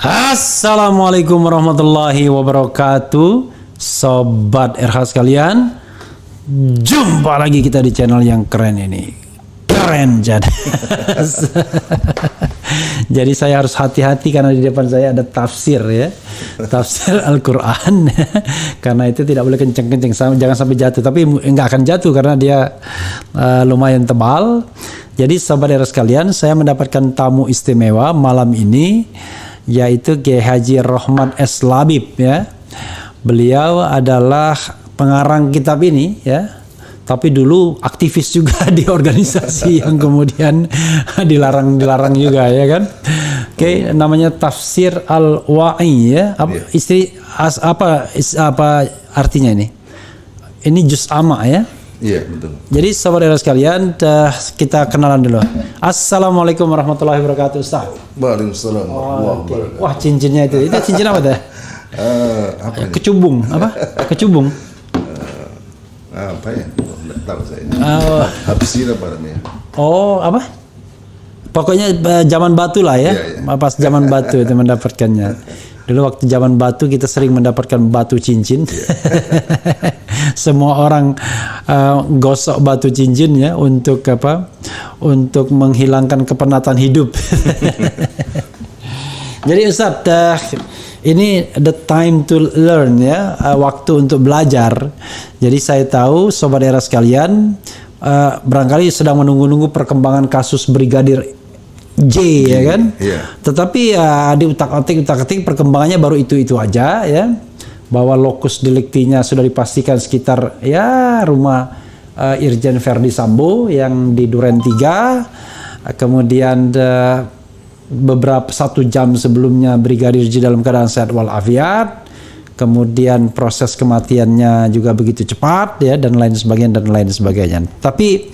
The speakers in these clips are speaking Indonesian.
Assalamualaikum warahmatullahi wabarakatuh. Sobat RH sekalian Jumpa lagi kita di channel yang keren ini. Keren jadi Jadi saya harus hati-hati karena di depan saya ada tafsir ya. Tafsir Al-Quran. Karena itu tidak boleh kenceng-kenceng. Jangan sampai jatuh. Tapi nggak akan jatuh karena dia uh, lumayan tebal. Jadi sobat RH sekalian Saya mendapatkan tamu istimewa malam ini yaitu Kiai Haji Rohman S Labib ya. Beliau adalah pengarang kitab ini ya. Tapi dulu aktivis juga di organisasi yang kemudian dilarang-dilarang juga ya kan. Oke, okay, namanya Tafsir Al-Wa'i ya. Apa, iya. istri as, apa is, apa artinya ini? Ini juz ama ya. Iya betul. Jadi saudara sekalian kita kenalan dulu. Assalamualaikum warahmatullahi wabarakatuh Ustaz. Waalaikumsalam. Oh, okay. Wah cincinnya itu, itu cincin apa teh? Uh, apa ini? Kecubung apa? Kecubung. Uh, apa ya? Tidak tahu saya. Uh, ini apa namanya? Oh apa? Pokoknya zaman batu lah ya. Yeah, yeah. Pas zaman batu itu mendapatkannya. Dulu waktu zaman batu kita sering mendapatkan batu cincin. Yeah. Semua orang uh, gosok batu cincin ya untuk apa? Untuk menghilangkan kepenatan hidup. Jadi Ustaz, uh, ini the time to learn ya, uh, waktu untuk belajar. Jadi saya tahu sobat era sekalian uh, barangkali sedang menunggu-nunggu perkembangan kasus brigadir J ya kan. Yeah. Tetapi ya di utak-atik utak-atik perkembangannya baru itu-itu aja ya. Bahwa lokus deliktinya sudah dipastikan sekitar ya rumah uh, Irjen Verdi Sambo yang di Duren 3. Kemudian uh, beberapa satu jam sebelumnya Brigadir J dalam keadaan sehat walafiat. Kemudian proses kematiannya juga begitu cepat ya dan lain sebagainya dan lain sebagainya. Tapi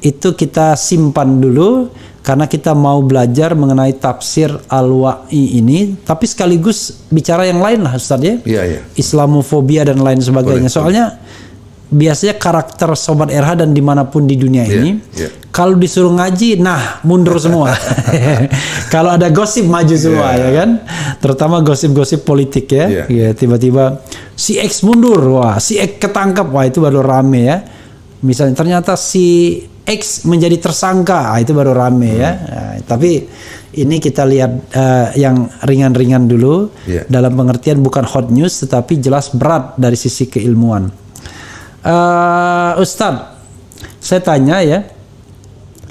itu kita simpan dulu karena kita mau belajar mengenai tafsir al-wa'i ini tapi sekaligus bicara yang lain lah Ustaz ya. Iya, iya. Islamofobia dan lain sebagainya. Boleh, Soalnya biasanya karakter sobat RH dan di mana pun di dunia yeah, ini yeah. kalau disuruh ngaji nah mundur semua kalau ada gosip maju semua yeah. ya kan terutama gosip-gosip politik ya yeah. ya tiba-tiba si X mundur wah si X ketangkap wah itu baru rame ya misalnya ternyata si X menjadi tersangka, ah, itu baru rame ya. hmm. ya. Nah, tapi ini kita lihat uh, yang ringan-ringan dulu yeah. dalam pengertian bukan hot news tetapi jelas berat dari sisi keilmuan. Uh, Ustadz, saya tanya ya,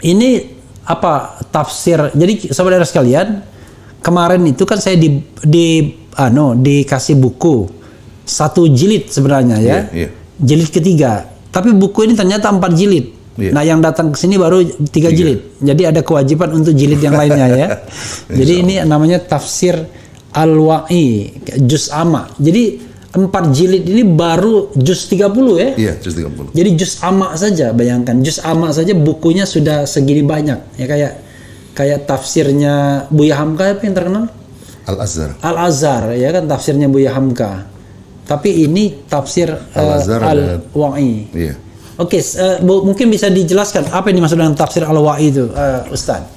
ini apa tafsir? Jadi saudara sekalian, kemarin itu kan saya di di ano dikasih buku satu jilid sebenarnya ya, yeah, yeah. jilid ketiga. Tapi buku ini ternyata empat jilid. Yeah. Nah yang datang ke sini baru tiga jilid. Jadi ada kewajiban untuk jilid yang lainnya ya. Jadi ini namanya tafsir al-wa'i, juz ama. Jadi empat jilid ini baru juz 30 ya? Iya, juz 30. Jadi juz ama saja, bayangkan juz ama saja bukunya sudah segini banyak. Ya kayak kayak tafsirnya Buya Hamka apa yang terkenal? Al-Azhar. Al-Azhar ya kan tafsirnya Buya Hamka. Tapi ini tafsir Al-Azhar uh, al-wa'i. Iya. Oke, okay, uh, eh, mungkin bisa dijelaskan apa yang dimaksud dengan tafsir al-wa'i itu, uh, Ustaz?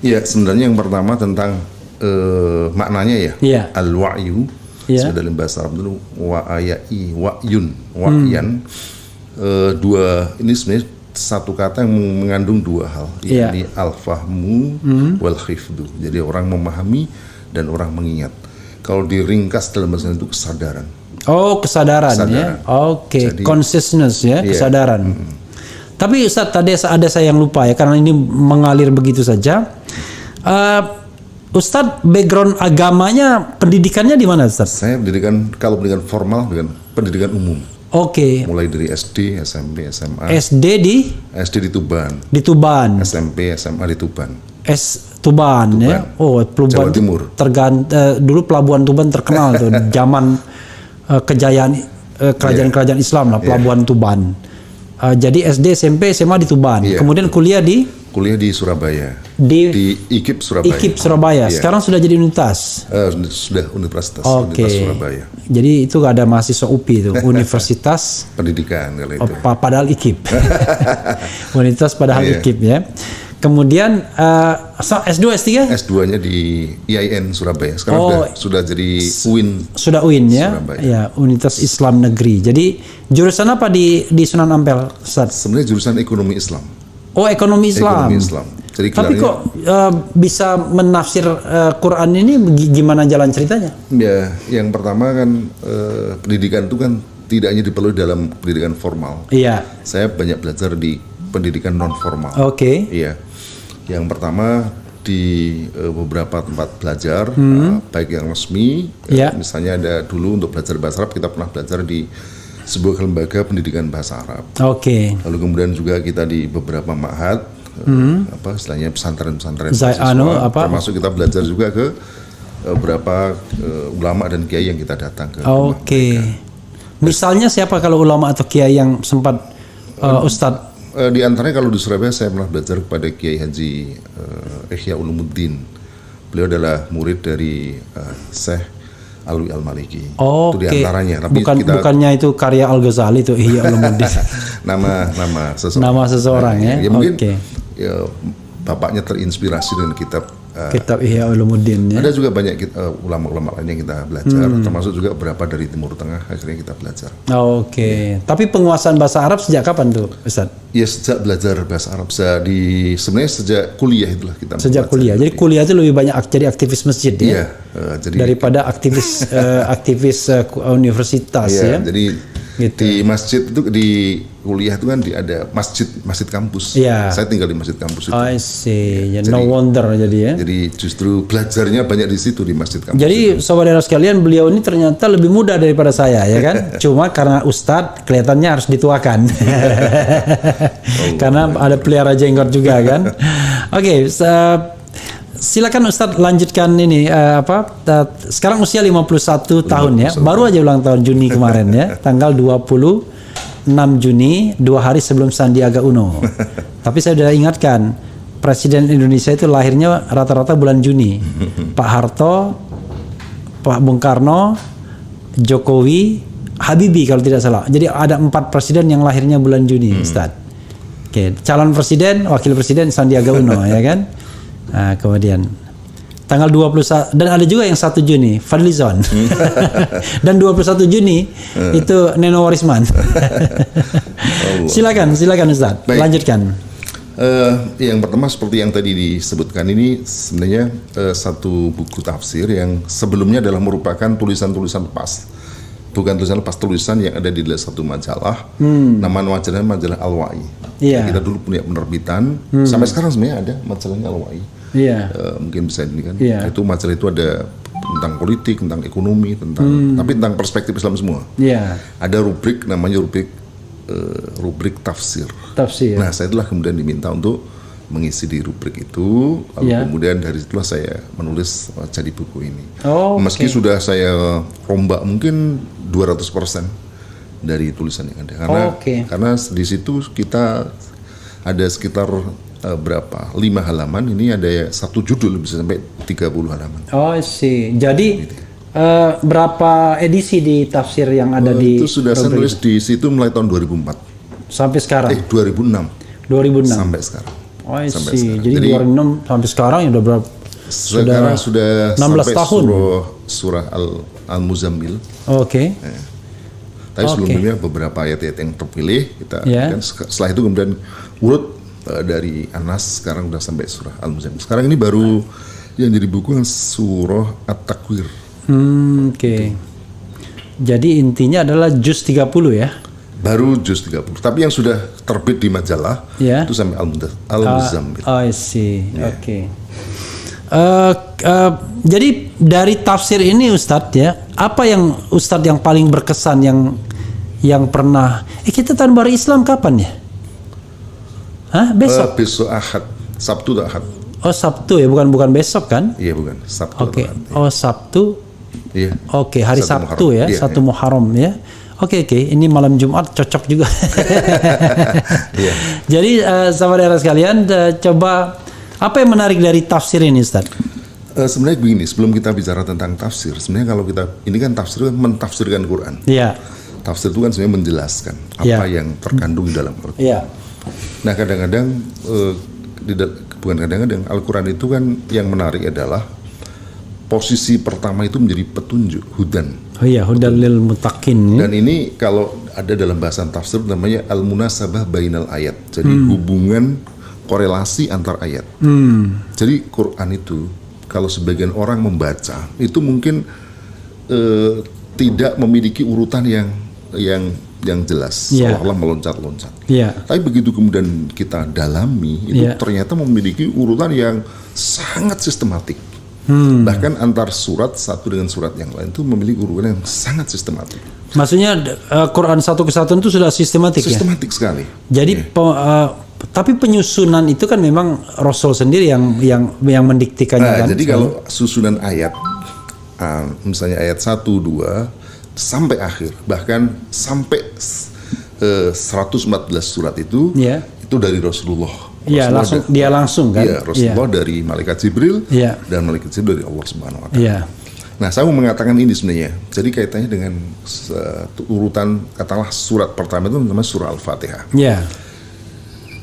Iya, sebenarnya yang pertama tentang uh, maknanya ya. Yeah. Al-wa'yu. Yeah. dalam bahasa Arab dulu wa'ayai wa'yun, wa'yan. Hmm. Uh, dua ini sebenarnya satu kata yang mengandung dua hal, yeah. yakni al-fahmu hmm. wal khifdu. Jadi orang memahami dan orang mengingat. Kalau diringkas dalam bahasa itu kesadaran Oh, kesadaran, ya? kesadaran. ya. Oke, okay. consciousness ya, yeah. kesadaran. Mm -hmm. Tapi Ustaz tadi ada saya yang lupa ya karena ini mengalir begitu saja. Uh, Ustadz background agamanya pendidikannya di mana Ustadz? Saya pendidikan kalau pendidikan formal dengan pendidikan umum. Oke. Okay. Mulai dari SD, SMP, SMA. SD di? SD di Tuban. Di Tuban. SMP, SMA di Tuban. S Tuban, Tuban. ya. Oh, Tuban. Jawa Timur. Tergant uh, dulu pelabuhan Tuban terkenal tuh zaman uh, kejayaan uh, kerajaan-kerajaan yeah. Islam lah pelabuhan yeah. Tuban. Uh, jadi SD, SMP, SMA di Tuban. Yeah. Kemudian kuliah di kuliah di Surabaya. Di, di IKIP Surabaya. IKIP Surabaya. Yeah. Sekarang sudah jadi universitas. Uh, sudah universitas. Oke. Okay. Surabaya. Jadi itu ada mahasiswa UPI itu, Universitas Pendidikan kalau itu. Oh, padahal IKIP. universitas padahal yeah. IKIP ya. Kemudian uh, S2 S3? S2-nya di IAIN Surabaya. Sekarang Oh. sudah, sudah jadi UIN. Sudah UIN ya. Surabaya. Ya, Universitas Islam Negeri. Jadi jurusan apa di di Sunan Ampel, Ustaz? Sebenarnya jurusan ekonomi Islam. Oh, ekonomi Islam. Ekonomi Islam. Jadi Tapi kok uh, bisa menafsir uh, Quran ini gi- gimana jalan ceritanya? Ya, yang pertama kan eh, pendidikan itu kan tidak hanya diperlukan dalam pendidikan formal. Iya. Saya banyak belajar di pendidikan non formal. Oke. Iya. Yang pertama di eh, beberapa tempat belajar, Hmm. eh, baik yang resmi, eh, Iya. misalnya ada dulu untuk belajar bahasa Arab kita pernah belajar di sebuah lembaga pendidikan bahasa Arab. Oke. Lalu kemudian juga kita di beberapa ma'had, eh, apa istilahnya pesantren-pesantren anu, apa? termasuk kita belajar juga ke beberapa eh, ulama dan kiai yang kita datang ke Oke. Misalnya siapa kalau ulama atau kiai yang sempat uh, Ustadz Eh, di antaranya kalau di Surabaya saya pernah belajar kepada Kiai Haji Ihya Ulumuddin. Beliau adalah murid dari eh, Syekh Alwi Al Maliki. Oke. Itu di antaranya. Tapi Bukan kita bukannya itu karya Al Ghazali itu Ihya Ulumuddin. nama nama seseorang. Nama seseorang ya. Ya mungkin Oke. ya, bapaknya terinspirasi dengan kitab. Eh, Kitab Ihya Ulumuddin ya. ada juga banyak eh, ulama-ulama lain yang kita belajar, termasuk juga beberapa dari Timur Tengah akhirnya kita belajar. Oke. Tapi penguasaan bahasa Arab sejak kapan tuh, Ustaz? Ya sejak belajar bahasa Arab, saya di sebenarnya sejak kuliah itulah kita. Sejak belajar. kuliah. Jadi kuliah itu lebih banyak ak- jadi aktivis masjid ya. Iya, eh, jadi Daripada aktivis eh, aktivis ku- universitas ya. Iya, jadi Gitu. di masjid itu di kuliah itu kan di ada masjid masjid kampus. Iya. Saya tinggal di masjid kampus itu. I see. Ya, no wonder jadi ya. Jadi justru belajarnya banyak di situ di masjid kampus. Jadi saudara sekalian beliau ini ternyata lebih muda daripada saya ya kan. Cuma karena Ustadz kelihatannya harus dituakan. karena ada pelihara jenggot juga kan. Oke, se- silakan Ustadz lanjutkan ini eh, apa? eh, sekarang usia 51 tahun ya. Baru aja ulang tahun Juni kemarin ya, tanggal 26 Juni, dua hari sebelum Sandiaga Uno. Tapi saya sudah ingatkan, Presiden Indonesia itu lahirnya rata-rata bulan Juni. Pak Harto, Pak Bung Karno, Jokowi, Habibie kalau tidak salah. Jadi ada empat presiden yang lahirnya bulan Juni, Ustaz. Oke, calon presiden, wakil presiden Sandiaga Uno ya kan. Nah, kemudian tanggal 21 dan ada juga yang 1 Juni, Fadlizon. dan 21 Juni itu Neno Warisman. silakan, silakan Ustaz. Baik. Lanjutkan. Eh, yang pertama seperti yang tadi disebutkan ini sebenarnya eh, satu buku tafsir yang sebelumnya adalah merupakan tulisan-tulisan lepas. Bukan tulisan lepas, tulisan yang ada di dalam satu majalah. Nama majalahnya majalah Al-Wa'i. Hmm. Hmm. Kita dulu punya penerbitan. Sampai sekarang sebenarnya ada majalahnya Al-Wa'i. Iya. Eh, mungkin bisa ini kan. Iya. Itu majalah itu ada tentang politik, tentang ekonomi, tentang tapi tentang perspektif Islam semua. Iya. Ada rubrik namanya rubrik eh, rubrik tafsir. Tafsir. Nah, saya itulah kemudian diminta untuk mengisi di rubrik itu, lalu Ya. kemudian dari situlah saya menulis uh, jadi buku ini. Oh, Meski sudah saya rombak mungkin 200% dari tulisan yang ada, karena Oke. karena di situ kita ada sekitar uh, berapa lima halaman, ini ada ya satu judul bisa sampai 30 halaman. Oh, sih. Jadi eh, berapa edisi di tafsir yang ada di itu sudah saya tulis di situ mulai tahun 2004, sampai sekarang? eh 2006 2006. sampai sekarang. Oh, sampai sekarang. Jadi, Jadi- 2006 sampai sekarang ya udah berapa? Sekarang sudah 16 sampai tahun. surah surah Al Al Muzammil. Oke. Tapi Oke. sebelumnya beberapa ayat-ayat yang terpilih kita Ya. kan setelah itu kemudian urut uh, dari Anas sekarang udah sampai surah Al Muzammil. Sekarang ini baru yang jadi buku yang surah At-Takwir. Hmm, Oke. Jadi intinya adalah juz 30 ya. Baru juz 30. Tapi yang sudah terbit di majalah Ya. itu sampai Al Mudaz- Al Muzammil. Oh, I see. Oke. Eh, eh, jadi dari tafsir ini Ustadz ya, apa yang Ustadz yang paling berkesan yang yang pernah? Eh kita tahun baru Islam kapan ya? Hah? Besok? Eh, besok Ahad, Sabtu atau Ahad? Oh Sabtu ya, bukan bukan besok kan? Iya bukan, Sabtu Oke. atau Ahad. Oh Sabtu. Iya. Oke, hari Satu Sabtu Muharram. ya, Iya, satu Muharram ya. Oke oke, ini malam Jumat cocok juga. Iya. Jadi eh, saudara sekalian, eh, coba apa yang menarik dari tafsir ini, Ustaz? Eh, sebenarnya begini, sebelum kita bicara tentang tafsir, sebenarnya kalau kita ini kan tafsir kan mentafsirkan Quran. Iya, Tafsir itu kan sebenarnya menjelaskan apa Ya. yang terkandung dalam Quran. iya, Nah kadang-kadang eh, bukan kadang-kadang Al-Quran itu kan yang menarik adalah posisi pertama itu menjadi petunjuk hudan. Oh iya, hudan lil mutakin. Dan ini kalau ada dalam bahasa tafsir namanya al munasabah bainal ayat. Jadi hmm. hubungan korelasi antar ayat. Hmm. Jadi Quran itu kalau sebagian orang membaca itu mungkin eh, tidak memiliki urutan yang yang yang jelas yeah. seolah-olah meloncat-loncat. Yeah. Tapi begitu kemudian kita dalami itu yeah. ternyata memiliki urutan yang sangat sistematik. Hmm. Bahkan antar surat satu dengan surat yang lain itu memiliki urutan yang sangat sistematik. Maksudnya uh, Quran satu kesatuan itu sudah sistematik, sistematik ya? sekali. Jadi yeah. pe, uh, tapi penyusunan itu kan memang Rasul sendiri yang yang yang mendiktikannya nah, kan. Jadi kalau susunan ayat uh, misalnya ayat 1 2 sampai akhir bahkan sampai uh, 114 surat itu yeah. itu dari Rasulullah Iya langsung dia langsung kan. Iya Rasulullah ya. dari malaikat Jibril ya. dan malaikat Jibril dari Allah Subhanahu Wa Taala. Ya. Nah saya mau mengatakan ini sebenarnya. Jadi kaitannya dengan uh, urutan katalah surat pertama itu namanya surah Al-Fatihah. Iya.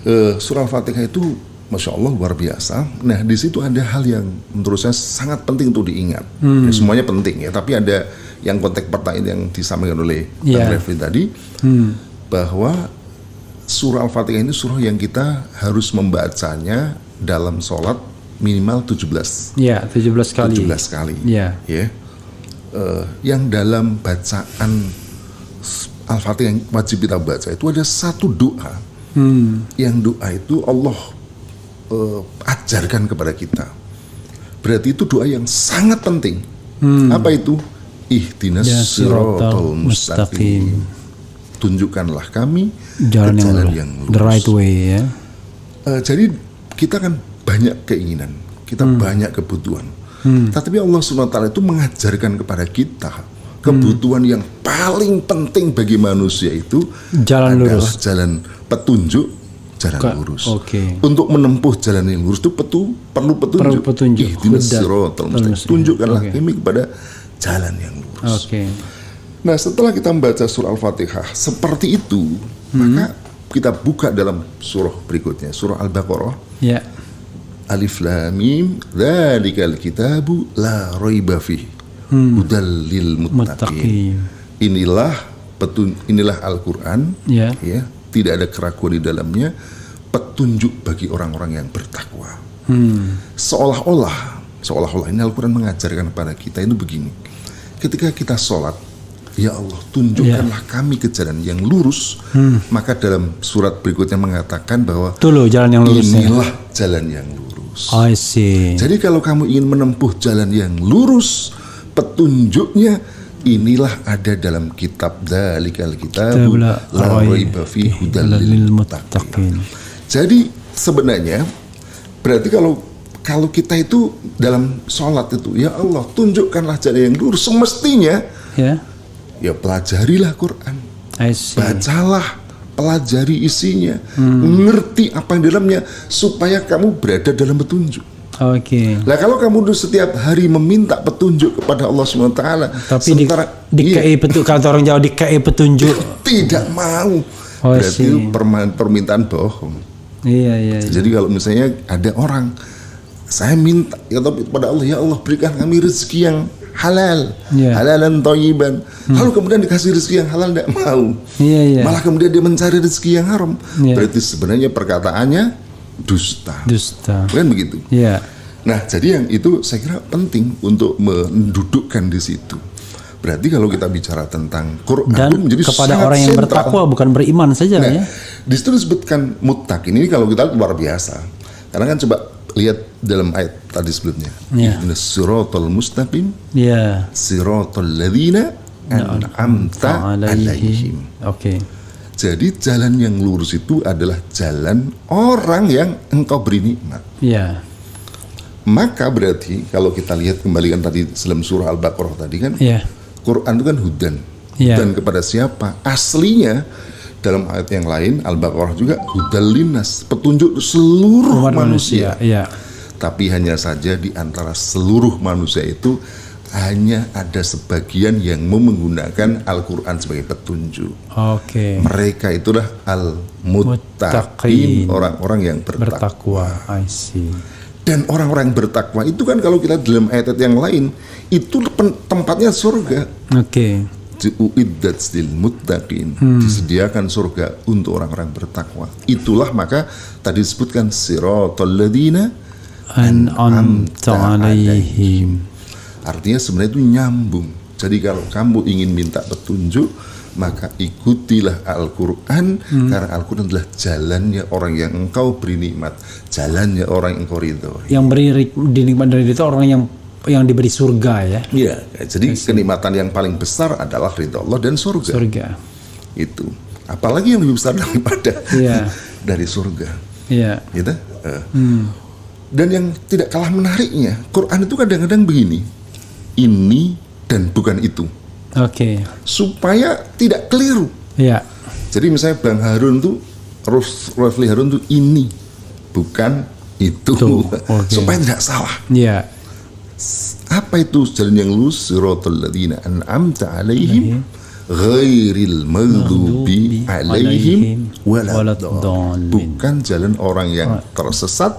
Uh, surah Al-Fatihah itu Masya Allah luar biasa. Nah di situ ada hal yang menurut saya sangat penting untuk diingat. Hmm. Ya, semuanya penting ya, tapi ada yang konteks pertanyaan yang disampaikan oleh yeah. Bang Refli tadi hmm. bahwa surah Al-Fatihah ini surah yang kita harus membacanya dalam sholat minimal 17. Ya, 17 kali. 17 kali. Ya. Ya. Uh, yang dalam bacaan Al-Fatihah yang wajib kita baca itu ada satu doa. Hmm. Yang doa itu Allah uh, ajarkan kepada kita. Berarti itu doa yang sangat penting. Hmm. Apa itu? Ihdinas ya, siratal mustaqim. mustaqim tunjukkanlah kami jalan, yang, jalan yang lurus. The right way ya. Uh, jadi kita kan banyak keinginan, kita hmm. banyak kebutuhan. Hmm. Tetapi Allah SWT itu mengajarkan kepada kita kebutuhan hmm. yang paling penting bagi manusia itu jalan adalah lurus. jalan petunjuk jalan Ka lurus. Okay. Untuk menempuh jalan yang lurus itu petu, perlu petunjuk. Perlu petunjuk. Tunjukkanlah okay. kami kepada jalan yang lurus. Okay. Nah setelah kita membaca surah Al-Fatihah seperti itu, hmm. maka kita buka dalam surah berikutnya, surah Al-Baqarah. Ya. Alif Lam Mim, dzalikal kitabu la raiba. Hmm. lil muttaqin. Inilah petun inilah Al-Qur'an, ya. ya. Tidak ada keraguan di dalamnya, petunjuk bagi orang-orang yang bertakwa. Hmm. Seolah-olah, seolah-olah ini Al-Qur'an mengajarkan kepada kita itu begini. Ketika kita sholat, Ya Allah, tunjukkanlah ya. kami ke jalan yang lurus. Hmm. Maka dalam surat berikutnya mengatakan bahwa Tuh jalan yang lurus. Ya. Inilah ya. jalan yang lurus. I see. Jadi kalau kamu ingin menempuh jalan yang lurus, petunjuknya inilah ada dalam kitab Dalikal Kitab la raiba fi hudal lil muttaqin. Jadi sebenarnya berarti kalau kalau kita itu dalam sholat itu ya Allah tunjukkanlah jalan yang lurus semestinya ya ya pelajarilah Quran. Bacalah, pelajari isinya, hmm. ngerti apa yang dalamnya supaya kamu berada dalam petunjuk. Oke. Okay. Nah kalau kamu tuh setiap hari meminta petunjuk kepada Allah SWT, tapi sementara di, di iya, petunjuk kalau orang Jawa di petunjuk tidak mau, oh, berarti permintaan bohong. Iya, iya iya. Jadi kalau misalnya ada orang saya minta ya kepada Allah ya Allah berikan kami rezeki yang halal, yeah. halalan toyiban. Hmm. Lalu kemudian dikasih rezeki yang halal tidak mau, yeah, yeah. malah kemudian dia mencari rezeki yang haram. Yeah. Berarti sebenarnya perkataannya dusta. Dusta. Kan begitu. Yeah. Nah, jadi yang itu saya kira penting untuk mendudukkan di situ. Berarti kalau kita bicara tentang Quran dan itu menjadi kepada orang yang sentral. bertakwa bukan beriman saja nah, ya. Di situ disebutkan muttaqin ini kalau kita luar biasa. Karena kan coba lihat dalam ayat tadi sebelumnya. Ya. Siratal mustaqim. Ya. Siratal ladzina an'amta alaihim. Oke. Okay. Jadi jalan yang lurus itu adalah jalan orang yang engkau beri nikmat. Ya. Maka berarti kalau kita lihat kembalikan tadi dalam surah Al-Baqarah tadi kan. Ya. Quran itu kan hudan. Ya. Dan kepada siapa? Aslinya dalam ayat yang lain Al-Baqarah juga hudalinas petunjuk seluruh Umat manusia. manusia. Ya. Tapi hanya saja di antara seluruh manusia itu hanya ada sebagian yang mau menggunakan Al-Quran sebagai petunjuk. Oke. Mereka itulah al-muttaqin, orang-orang yang bertakwa. Bertakwa. I see. Dan orang-orang bertakwa itu kan kalau kita dalam ayat yang lain itu tempatnya surga. Oke. Uiddat lil muttaqin. Hmm. Disediakan surga untuk orang-orang bertakwa. Itulah maka tadi disebutkan siratal ladzina An'amta alaihim. Artinya sebenarnya itu nyambung. Jadi kalau kamu ingin minta petunjuk, maka ikutilah Al-Quran Hmm. karena Al-Quran adalah jalannya orang yang engkau beri nikmat, jalannya orang yang engkau ridhoi. Yang beri dinikmat dari itu orang yang yang diberi surga ya. Iya, jadi kenikmatan yang paling besar adalah ridho Allah dan surga. Surga. Itu. Apalagi yang lebih besar daripada Iya. dari surga. Iya. Gitu? Eh. Dan yang tidak kalah menariknya, Quran itu kadang-kadang begini. Ini dan bukan itu. Oke. Supaya tidak keliru. Iya. Jadi misalnya Bang Harun tuh Rafli Harun tuh ini bukan itu Tuh, oke. supaya tidak salah. Iya. Apa itu jalan yang lurus siratal ladzina an'amta alaihim ghairil maghdubi alaihim waladdallin. Bukan jalan orang yang tersesat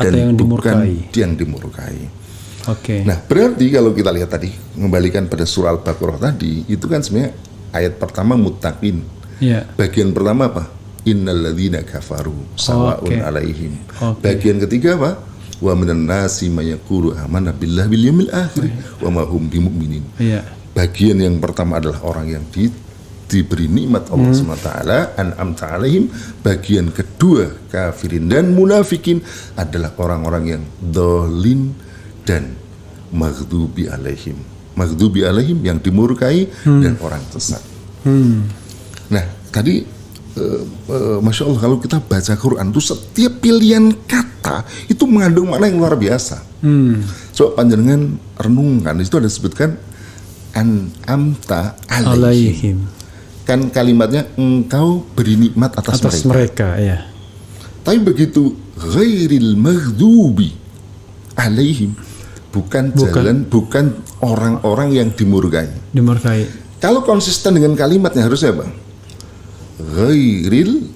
dan yang bukan dimurkai. yang dimurkai. Oke. Nah, berarti kalau kita lihat tadi, mengembalikan pada surah Al-Baqarah tadi, itu kan sebenarnya ayat pertama mutakin. Iya. Bagian pertama apa? Innalladzina kafaru sawaun Oke. alaihim. Oke. Bagian ketiga apa? Wa minan nasi may yaqulu amanna billahi bil yawmil akhir wa ma hum bimumin. Iya. Bagian yang pertama adalah orang yang di, diberi nikmat Allah Hmm. SWT an'amta alaihim bagian kedua kafirin dan munafikin adalah orang-orang yang dolin dan maghdubi alaihim maghdubi alaihim yang dimurkai Hmm. dan orang sesat nah tadi eh, eh, masya Allah kalau kita baca Quran itu setiap pilihan kata itu mengandung makna yang luar biasa Hmm. Coba panjenengan renungkan itu ada disebutkan an'amta alaihim. Alaihim. Kan kalimatnya engkau beri nikmat atas, Atas mereka. mereka, ya. Tapi begitu ghairil maghdubi alaihim bukan, Bukan. jalan bukan orang-orang yang dimurkai. Dimurkai. Kalau konsisten dengan kalimatnya harusnya apa? Ghairil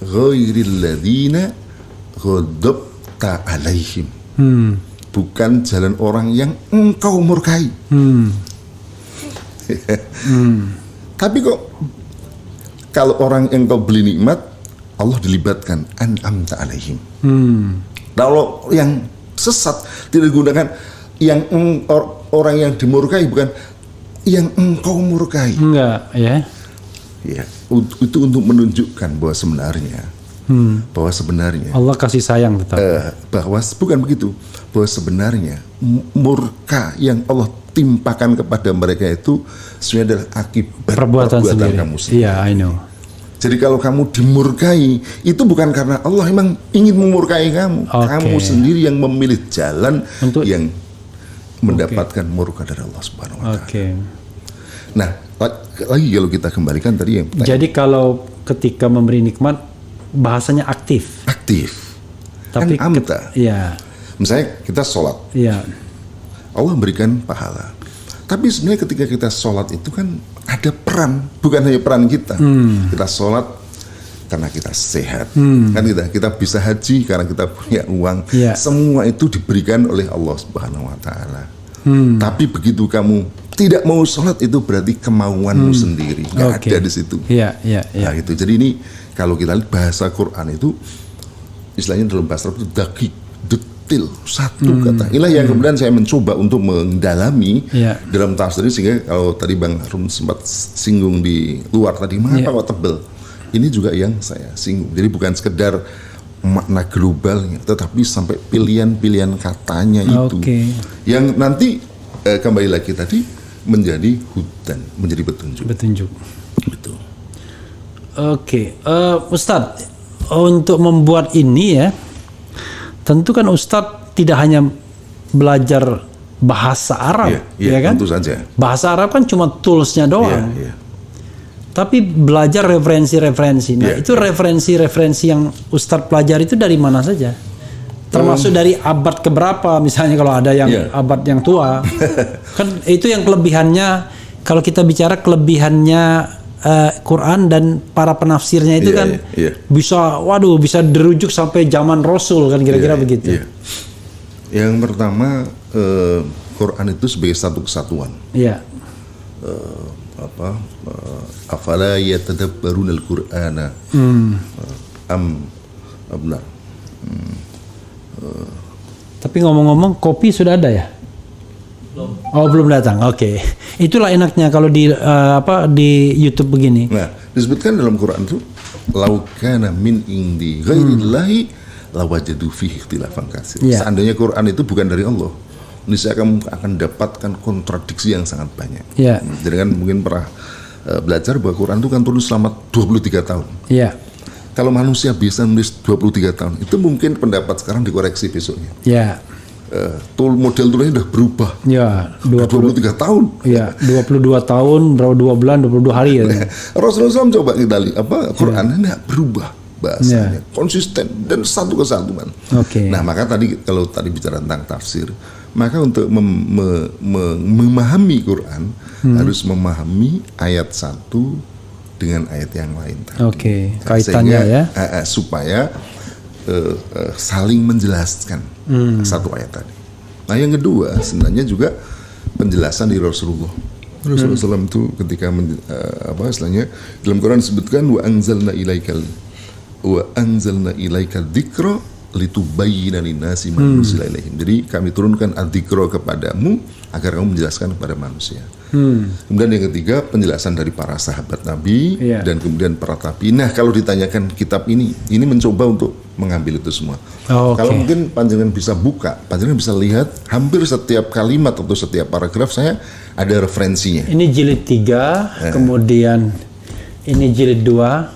ghairil ladina ghadabta alaihim. Hmm. Bukan jalan orang yang engkau murkai. Hmm. Tapi kok kalau orang yang kau beli nikmat, Allah dilibatkan an'amta alaihim. Hmm. Kalau yang sesat tidak digunakan yang or- orang yang dimurkai bukan yang engkau murkai. Enggak, ya. Ya, u- itu untuk menunjukkan bahwa sebenarnya Hmm. bahwa sebenarnya Allah kasih sayang tetap. eh, bahwa bukan begitu bahwa sebenarnya murka yang Allah timpakan kepada mereka itu sebenarnya adalah akibat perbuatan, sendiri. kamu sendiri. Iya, I know. Jadi kalau kamu dimurkai itu bukan karena Allah memang ingin memurkai kamu. Oke. Kamu sendiri yang memilih jalan Untuk- yang mendapatkan murka dari Allah Subhanahu wa taala. Oke. Nah, lagi kalau kita kembalikan tadi yang Jadi kalau ketika memberi nikmat bahasanya aktif. aktif. Tapi Kan amta. Iya, Misalnya kita sholat, iya. Allah berikan pahala. Tapi sebenarnya ketika kita sholat itu kan ada peran, bukan hanya peran kita. Hmm. Kita sholat karena kita sehat, kan kita kita bisa haji karena kita punya uang. Iya. Semua itu diberikan oleh Allah Subhanahu Wa Taala. Hmm. Tapi begitu kamu tidak mau sholat itu berarti kemauanmu sendiri, nggak Hmm. Oke. ada di situ. Iya, iya, iya. Nah itu jadi ini kalau kita lihat bahasa Quran itu istilahnya dalam bahasa Arab itu dakik detail satu Hmm. kata. Inilah yang kemudian saya mencoba untuk mendalami Iya. dalam tafsir ini sehingga kalau tadi Bang Harun sempat singgung di luar tadi mengapa Iya. kok tebel? Ini juga yang saya singgung. Jadi bukan sekedar makna globalnya, tetapi sampai pilihan-pilihan katanya itu Oke. yang nanti eh, kembali lagi tadi menjadi hudan, menjadi petunjuk. Petunjuk. Gitu. Oke, eh, Ustadz, untuk membuat ini ya, tentu kan Ustadz tidak hanya belajar bahasa Arab, Iya, iya, ya kan? tentu saja. Bahasa Arab kan cuma toolsnya doang, Iya, iya. tapi belajar referensi-referensi. Nah, Iya, itu referensi-referensi yang Ustadz pelajari itu dari mana saja? Termasuk um, dari abad keberapa misalnya kalau ada yang yeah. abad yang tua kan itu yang kelebihannya kalau kita bicara kelebihannya uh, Quran dan para penafsirnya itu yeah, kan yeah, yeah. bisa waduh bisa dirujuk sampai zaman Rasul kan kira-kira yeah, begitu. Yeah. Yang pertama uh, Quran itu sebagai satu kesatuan. Iya. Yeah. Uh, apa uh, afala yatadabbarun al-Qur'ana hmm. uh, am benar hmm. Tapi ngomong-ngomong kopi sudah ada ya belum. Oh belum datang. Oke. Okay. Itulah enaknya kalau di uh, apa di YouTube begini. Nah, disebutkan dalam Quran itu laukana min indi ghairillahi hmm. lawajadu fihi ikhtilafan katsir. Yeah. Seandainya Quran itu bukan dari Allah, niscaya kamu akan dapatkan kontradiksi yang sangat banyak. Yeah. Jadi kan mungkin pernah uh, belajar bahwa Quran itu kan turun selama 23 tahun. Iya. Yeah. Kalau manusia bisa nulis 23 tahun, itu mungkin pendapat sekarang dikoreksi besoknya. Yeah. Uh, tool model tulisnya udah berubah. Ya, 20, 23 tahun. Iya, 22 tahun, berapa dua bulan, 22 hari ya. Rasulullah SAW coba kita lihat apa Quran ya. ini berubah bahasanya, ya. konsisten dan satu kesatuan. Oke. Okay. Nah, maka tadi kalau tadi bicara tentang tafsir, maka untuk mem, me, me, memahami Quran hmm. harus memahami ayat satu dengan ayat yang lain. Oke, okay. kaitannya Sehingga, ya. Uh, uh, supaya uh, uh, saling menjelaskan hmm. satu ayat tadi. Nah yang kedua sebenarnya juga penjelasan di Rasulullah. Rasulullah hmm. SAW itu ketika men, uh, apa istilahnya dalam Quran disebutkan wa anzalna ilaikal wa anzalna ilaikal dzikra litubayyana linnasi ma hmm. ilaihim. Jadi kami turunkan adzikra kepadamu agar kamu menjelaskan kepada manusia. Hmm. Kemudian yang ketiga penjelasan dari para sahabat Nabi yeah. dan kemudian para tabi. Nah kalau ditanyakan kitab ini, ini mencoba untuk mengambil itu semua. Oh, okay. Kalau mungkin panjangan bisa buka, panjangan bisa lihat hampir setiap kalimat atau setiap paragraf saya ada referensinya. Ini jilid tiga, eh. kemudian ini jilid dua,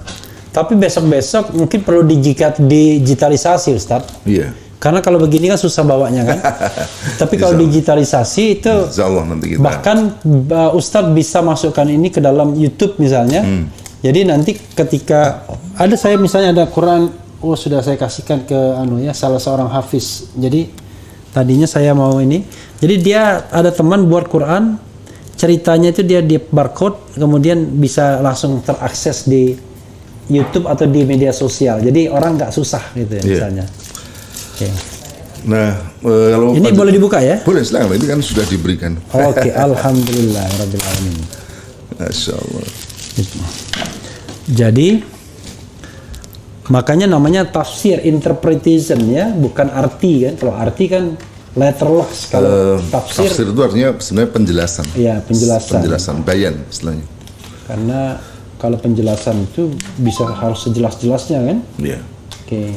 tapi besok-besok mungkin perlu digitalisasi, Ustaz. Iya. Karena kalau begini kan susah bawanya kan. Tapi kalau digitalisasi itu nanti kita. bahkan uh, Ustadz bisa masukkan ini ke dalam YouTube misalnya. Hmm. Jadi nanti ketika ada saya misalnya ada Quran, oh sudah saya kasihkan ke anu ya salah seorang hafiz. Jadi tadinya saya mau ini. Jadi dia ada teman buat Quran, ceritanya itu dia di barcode, kemudian bisa langsung terakses di YouTube atau di media sosial. Jadi orang nggak susah gitu ya yeah. misalnya. Okay. Nah, uh, kalau ini boleh dibuka ya? Boleh, silakan. Ini kan sudah diberikan. Oke, okay. alhamdulillah, rabbil alamin. Masya Allah. Jadi makanya namanya tafsir interpretation ya, bukan arti kan. Kalau arti kan letterless. Kalau uh, tafsir, tafsir itu artinya sebenarnya penjelasan. Iya, penjelasan. Penjelasan, bayan istilahnya. Karena kalau penjelasan itu bisa harus sejelas-jelasnya kan? Iya. Yeah. Oke. Okay.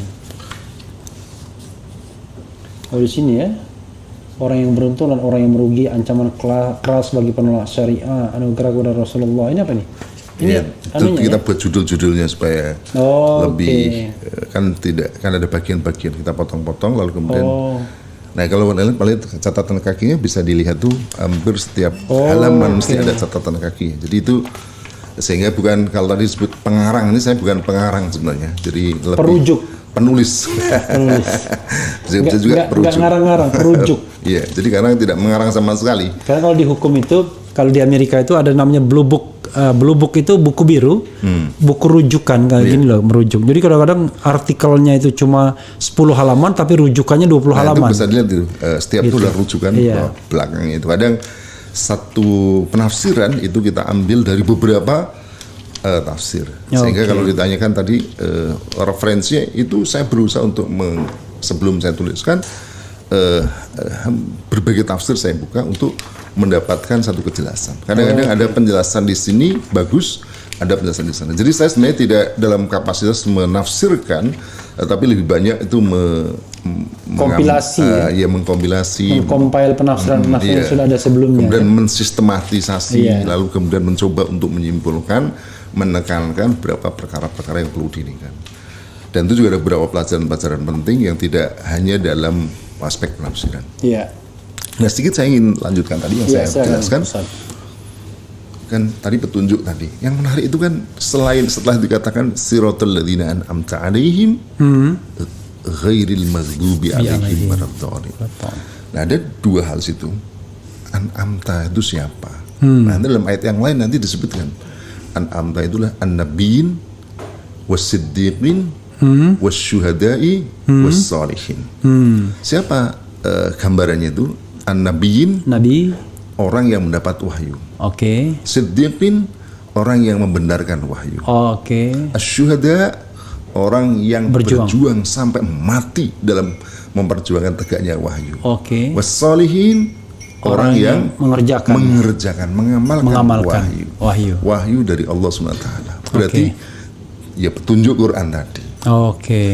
Oh di sini ya. Orang yang beruntung dan orang yang merugi ancaman keras bagi penolak syariah anugerah kepada Rasulullah. Ini apa nih? Ini ya, itu kita ya? buat judul-judulnya supaya oh, lebih okay. kan tidak kan ada bagian-bagian kita potong-potong lalu kemudian oh. Nah kalau paling catatan kakinya bisa dilihat tuh hampir setiap oh, halaman okay. mesti ada catatan kaki. Jadi itu sehingga bukan kalau tadi disebut pengarang ini saya bukan pengarang sebenarnya. Jadi lebih perujuk. penulis. Penulis. Bisa, bisa juga gak, perujuk. ngarang-ngarang perujuk. Iya jadi karena tidak mengarang sama sekali. Karena kalau di hukum itu kalau di Amerika itu ada namanya blue book uh, blue book itu buku biru hmm. buku rujukan kayak yeah. gini loh merujuk. Jadi kadang-kadang artikelnya itu cuma 10 halaman tapi rujukannya 20 nah, halaman. itu bisa dilihat itu uh, setiap gitu. itu udah rujukan iya. belakangnya itu. Kadang satu penafsiran itu kita ambil dari beberapa uh, tafsir. Sehingga okay. kalau ditanyakan tadi uh, referensinya itu saya berusaha untuk meng, sebelum saya tuliskan uh, uh, berbagai tafsir saya buka untuk mendapatkan satu kejelasan. Kadang-kadang oh. ada penjelasan di sini bagus, ada penjelasan di sana. Jadi saya sebenarnya tidak dalam kapasitas menafsirkan, tapi lebih banyak itu me, kompilasi uh, ya mengkompilasi mengcompile penafsiran-penafsiran hmm, yang sudah ada sebelumnya kemudian ya? mensistematisasi iya. lalu kemudian mencoba untuk menyimpulkan menekankan beberapa perkara-perkara yang perlu diinginkan dan itu juga ada beberapa pelajaran-pelajaran penting yang tidak hanya dalam aspek penafsiran. Iya. Nah sedikit saya ingin lanjutkan tadi yang ya, saya jelaskan. Kan tadi petunjuk tadi. Yang menarik itu kan selain setelah dikatakan siratul ladzina an'amta alaihim hmm ghairil maghdubi alaihim waladdallin. Nah, ada dua hal situ. An'amta itu siapa? Hmm. Nah, dalam ayat yang lain nanti disebutkan An'amta itulah an-nabiyyin was-siddiqin hmm. was-syuhada'i hmm. was-salihin. Hmm. Siapa uh, gambarannya itu? An-nabiyyin Nabi orang yang mendapat wahyu. Oke. Okay. Siddiqin orang yang membenarkan wahyu. Oke. Okay. Asyuhada orang yang berjuang. berjuang sampai mati dalam memperjuangkan tegaknya wahyu. Oke. Okay. Wassalihin orang, orang yang, yang mengerjakan mengerjakan mengamalkan, mengamalkan wahyu. Wahyu. Wahyu dari Allah SWT. Berarti okay. ya petunjuk Quran tadi. Oke. Okay.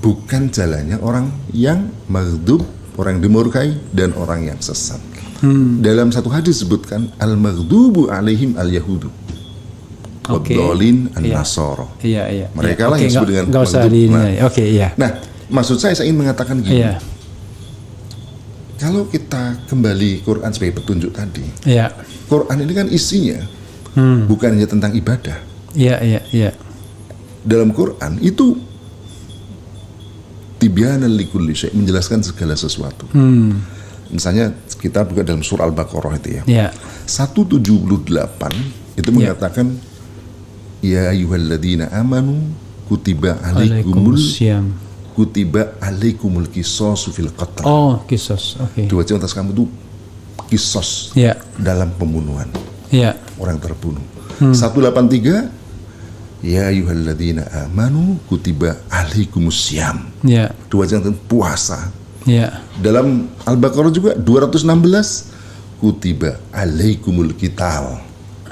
Bukan jalannya orang yang maghdub, orang yang dimurkai dan orang yang sesat. Hmm. Dalam satu hadis disebutkan al-maghdubu alaihim al-yahudu okay. Abdolin an iya. Nasoro. Iya, iya. Mereka lah okay, yang disebut dengan gak usah di nah, Oke, okay, iya. Nah, maksud saya saya ingin mengatakan gini. Iya. Kalau kita kembali Quran sebagai petunjuk tadi. Iya. Quran ini kan isinya hmm. bukan hanya tentang ibadah. Iya, iya, iya. Dalam Quran itu tibyana likulli menjelaskan segala sesuatu. Hmm. Misalnya kita buka dalam surah Al-Baqarah itu ya. Iya. 178 itu iya. mengatakan Ya ayyuhalladzina amanu kutiba alaikumul siam kutiba alaikumul kisos fil qatl. Oh, kisos. Oke. Okay. Diwajib atas kamu itu kisos yeah. dalam pembunuhan. Yeah. Orang terbunuh. Hmm. 183 Ya ayyuhalladzina amanu kutiba alaikumus siam. Ya. Dua tentang puasa. Ya. Dalam Al-Baqarah juga 216 kutiba alaikumul kital.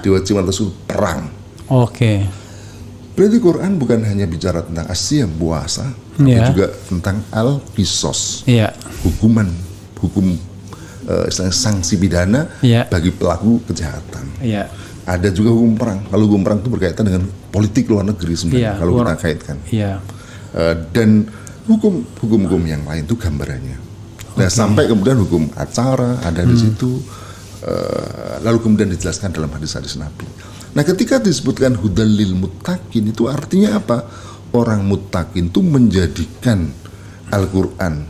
Diwajibkan atas perang. Oke. Okay. Berarti Quran bukan hanya bicara tentang Asia puasa, tapi yeah. juga tentang al kisos, yeah. hukuman, hukum uh, sanksi pidana yeah. bagi pelaku kejahatan. Yeah. Ada juga hukum perang. Kalau hukum perang itu berkaitan dengan politik luar negeri sebenarnya. Yeah. Kalau kita kaitkan. Yeah. Uh, dan hukum hukum-hukum yang lain itu gambarannya. Nah sampai kemudian hukum acara ada hmm. di situ. Uh, lalu kemudian dijelaskan dalam hadis-hadis Nabi. Nah ketika disebutkan hudalil mutakin itu artinya apa? Orang mutakin itu menjadikan Al-Quran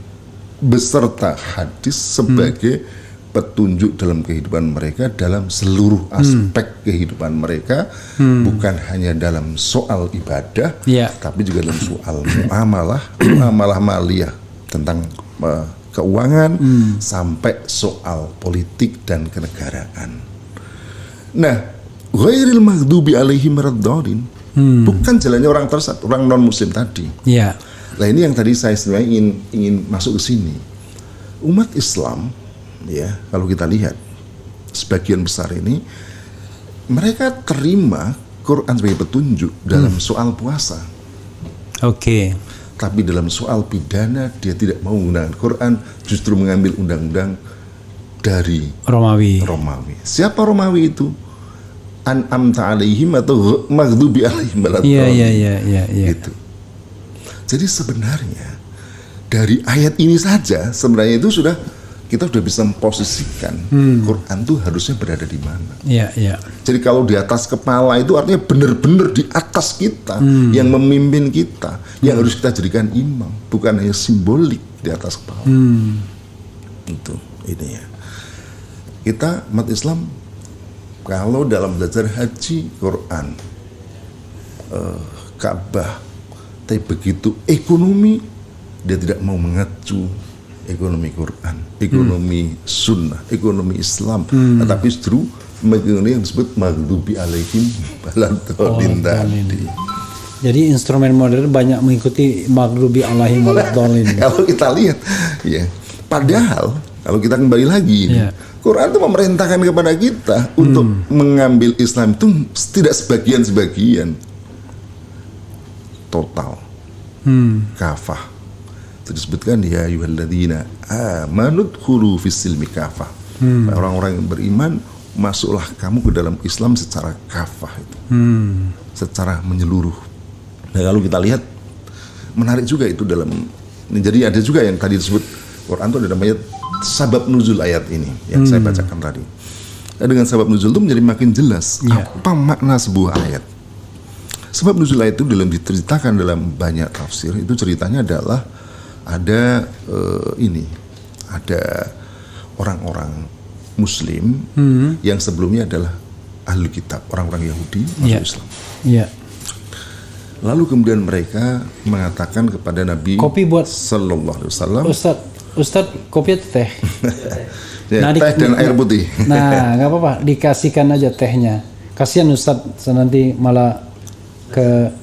beserta hadis sebagai hmm. Petunjuk dalam kehidupan mereka dalam seluruh hmm. aspek hmm. kehidupan mereka hmm. bukan hanya dalam soal ibadah yeah. tapi juga dalam soal muamalah muamalah maliyah tentang uh, keuangan hmm. sampai soal politik dan kenegaraan. Nah, ghairil maghdubi alaihim raddalin. Hmm. Bukan jalannya orang tersat, orang non muslim tadi. Iya. Nah ini yang tadi saya sebenarnya ingin ingin masuk ke sini. Umat Islam ya, kalau kita lihat sebagian besar ini mereka terima Quran sebagai petunjuk dalam hmm. soal puasa. Oke. Okay. Tapi dalam soal pidana dia tidak mau menggunakan Quran, justru mengambil undang-undang dari Romawi. Romawi. Siapa Romawi itu? an'amta alaihim atau maghdubi alaihim Iya iya iya iya ya. Gitu. Jadi sebenarnya dari ayat ini saja sebenarnya itu sudah kita sudah bisa memposisikan hmm. Quran itu harusnya berada di mana. Iya, iya. Jadi kalau di atas kepala itu artinya benar-benar di atas kita hmm. yang memimpin kita, hmm. yang harus kita jadikan imam, bukan hanya simbolik di atas kepala. Hmm. Itu ini ya. Kita umat Islam kalau dalam belajar haji Quran uh, Ka'bah tapi begitu ekonomi dia tidak mau mengacu ekonomi Quran ekonomi hmm. sunnah ekonomi Islam hmm. tetapi justru ekonomi yang disebut maghdubi alaihim baladolin oh, tadi jadi instrumen modern banyak mengikuti maghdubi alaihim baladolin kalau kita lihat ya padahal kalau kita kembali lagi yeah. Quran itu memerintahkan kepada kita hmm. untuk mengambil Islam itu tidak sebagian-sebagian total hmm. kafah disebutkan ya yuhalladina amanut khulu fisilmi kafah hmm. orang-orang yang beriman masuklah kamu ke dalam Islam secara kafah itu hmm. secara menyeluruh nah kalau kita lihat menarik juga itu dalam jadi ada juga yang tadi disebut Quran itu ada namanya sabab nuzul ayat ini yang hmm. saya bacakan tadi. Nah, dengan sabab nuzul itu menjadi makin jelas yeah. apa makna sebuah ayat. Sebab nuzul ayat itu dalam diceritakan dalam banyak tafsir itu ceritanya adalah ada uh, ini, ada orang-orang Muslim hmm. yang sebelumnya adalah ahli kitab, orang-orang Yahudi masuk yeah. Islam. Yeah. Lalu kemudian mereka mengatakan kepada Nabi Kopi buat Sallallahu Alaihi Wasallam. Ustad, Ustad kopi atau teh? ya, nah, teh dan air putih. nah, nggak apa-apa, dikasihkan aja tehnya. Kasihan Ustad nanti malah ke.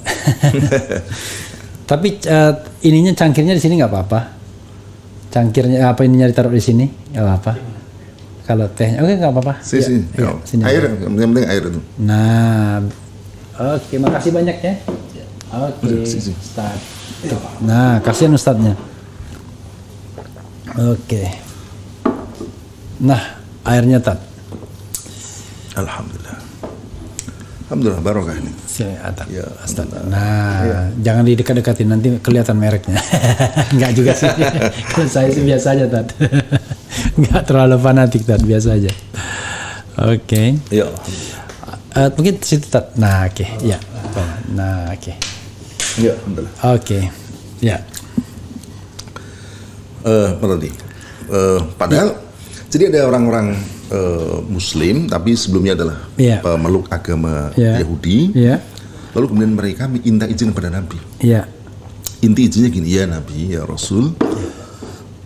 Tapi uh, ininya cangkirnya di sini nggak apa-apa. Cangkirnya apa ininya ditaruh di sini nggak apa-apa. Kalau tehnya oke okay, nggak apa-apa. Sini, ya, sini. Ya, sini. Air, yang penting air itu. Nah, oke, okay, makasih banyak ya. Oke, okay. Nah, kasihan ustadznya. Oke. Okay. Nah, airnya tat. Alhamdulillah. Alhamdulillah barokah ini. Ya, Ustaz. Nah, ya. jangan didekat-dekatin nanti kelihatan mereknya. Enggak juga sih. Kalau saya sih biasa aja, Tat. Enggak terlalu fanatik, Tat. Biasa aja. Oke. Okay. Ya. Uh, mungkin situ, Tat. Nah, oke. Okay. Ya. Nah, oke. Okay. Ya, alhamdulillah. Oke. Okay. Ya. Eh, uh, tadi? Uh, padahal ya. jadi ada orang-orang uh, Muslim tapi sebelumnya adalah yeah. pemeluk agama yeah. Yahudi. Yeah. Lalu kemudian mereka minta izin kepada Nabi. Yeah. Inti izinnya gini ya Nabi ya Rasul.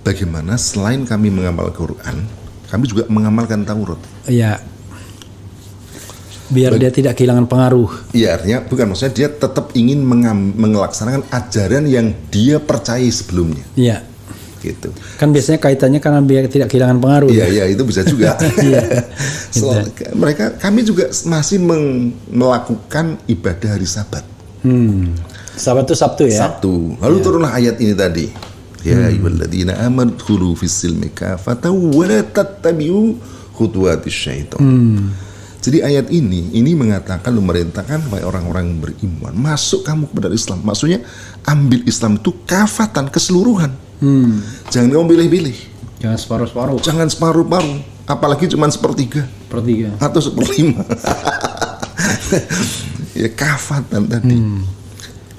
Bagaimana selain kami mengamal Quran, kami juga mengamalkan Taurat. Iya. Biar Bag dia tidak kehilangan pengaruh. Iya artinya bukan maksudnya dia tetap ingin melaksanakan ajaran yang dia percaya sebelumnya. Iya gitu. Kan biasanya kaitannya karena biar tidak kehilangan pengaruh. Iya, iya itu bisa juga. Iya. so, mereka kami juga masih melakukan ibadah hari Sabat. Hmm. Sabat itu Sabtu ya? Sabtu. Lalu ya. turunlah ayat ini tadi. Ya hmm. ayyuhalladzina amanu khulu fis silmi kafatan wa la tattabi'u khutuwatis syaitan. Hmm. Jadi ayat ini ini mengatakan memerintahkan supaya orang-orang beriman masuk kamu kepada Islam. Maksudnya ambil Islam itu kafatan keseluruhan Hmm. Jangan kamu pilih-pilih. Jangan separuh-separuh. Jangan separuh-paruh. Apalagi cuma sepertiga. Sepertiga. Atau seperlima. ya kafatan tadi. Hmm.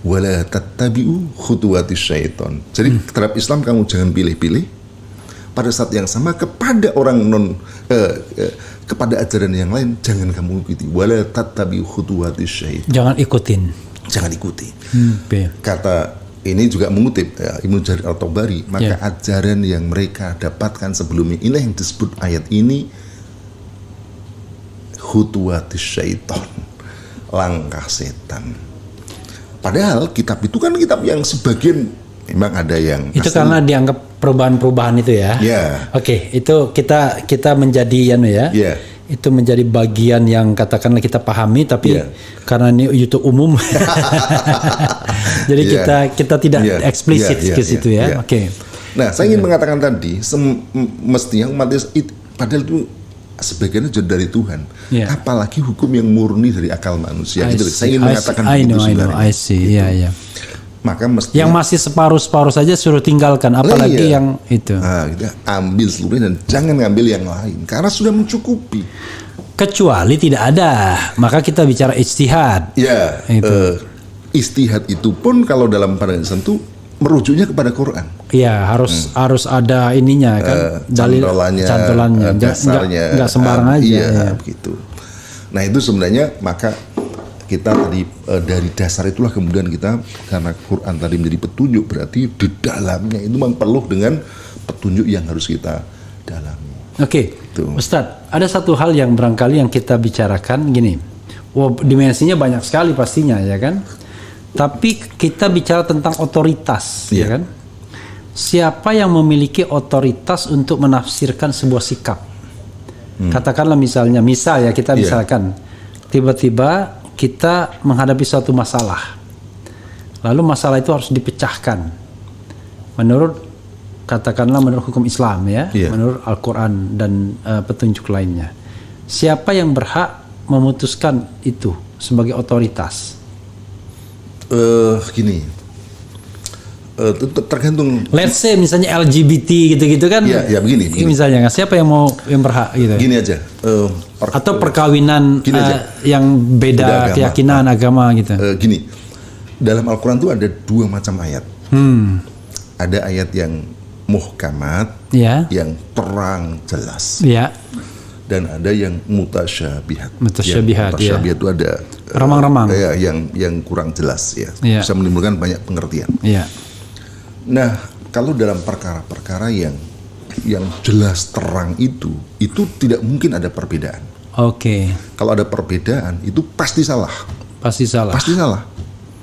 Wala tattabi'u khutuwati syaiton. Jadi hmm. terhadap Islam kamu jangan pilih-pilih. Pada saat yang sama kepada orang non eh, eh, kepada ajaran yang lain jangan kamu ikuti. Wala tattabi'u khutuwati syaiton. Jangan ikutin. Jangan ikuti. Hmm. Kata ini juga mengutip ya, Ibnu Jarir al-Tabari maka yeah. ajaran yang mereka dapatkan sebelumnya ini yang disebut ayat ini hutuatis syaiton langkah setan padahal kitab itu kan kitab yang sebagian memang ada yang itu asli. karena dianggap perubahan-perubahan itu ya yeah. oke okay, itu kita kita menjadi anu ya yeah itu menjadi bagian yang katakanlah kita pahami tapi yeah. karena ini YouTube umum jadi yeah. kita kita tidak yeah. eksplisit yeah, yeah, ke situ yeah, ya yeah. oke okay. nah saya ingin yeah. mengatakan tadi mestinya umat itu padahal itu sebagiannya jadi dari Tuhan yeah. apalagi hukum yang murni dari akal manusia gitu. saya ingin mengatakan I know, I know, I see gitu. yeah, yeah maka mesti yang masih separuh-separuh saja suruh tinggalkan apalagi iya. yang itu. Nah, kita ambil seluruhnya dan jangan ngambil yang lain karena sudah mencukupi. Kecuali tidak ada maka kita bicara istihad ya itu. Uh, istihad itu pun kalau dalam pandangan tentu merujuknya kepada Quran. Iya harus hmm. harus ada ininya kan? Uh, dalil cantolannya, cantolannya. Uh, dasarnya. nggak sembarang uh, aja iya, ya. begitu. Nah itu sebenarnya maka kita tadi e, dari dasar itulah kemudian kita karena Quran tadi menjadi petunjuk berarti di dalamnya itu memang perlu dengan petunjuk yang harus kita dalami. Oke, okay. Ustadz, ada satu hal yang barangkali yang kita bicarakan gini, wow, dimensinya banyak sekali pastinya ya kan, tapi kita bicara tentang otoritas yeah. ya iya. kan, siapa yang memiliki otoritas untuk menafsirkan sebuah sikap? Hmm. Katakanlah misalnya, misal ya kita iya. misalkan tiba-tiba kita menghadapi suatu masalah. Lalu masalah itu harus dipecahkan. Menurut katakanlah menurut hukum Islam ya, yeah. menurut Al-Qur'an dan uh, petunjuk lainnya. Siapa yang berhak memutuskan itu sebagai otoritas? Uh, gini, uh, tergantung. Let's say misalnya LGBT gitu-gitu kan? Ya, ya begini. begini. Misalnya siapa yang mau yang berhak gitu? Gini aja. Uh, per, atau perkawinan uh, yang beda, agama. keyakinan agama gitu. Uh, gini, dalam Al-Quran itu ada dua macam ayat. Hmm. ada ayat yang muhkamat, ya. yang terang jelas. Ya. Dan ada yang mutasyabihat. Mutasyabihat, yang mutasyabihat ya. itu ada remang-remang. Uh, ya, yang yang kurang jelas ya. ya. Bisa menimbulkan banyak pengertian. Ya. Nah, kalau dalam perkara-perkara yang yang jelas terang itu, itu tidak mungkin ada perbedaan. Oke. Okay. Kalau ada perbedaan itu pasti salah. Pasti salah. Pasti salah.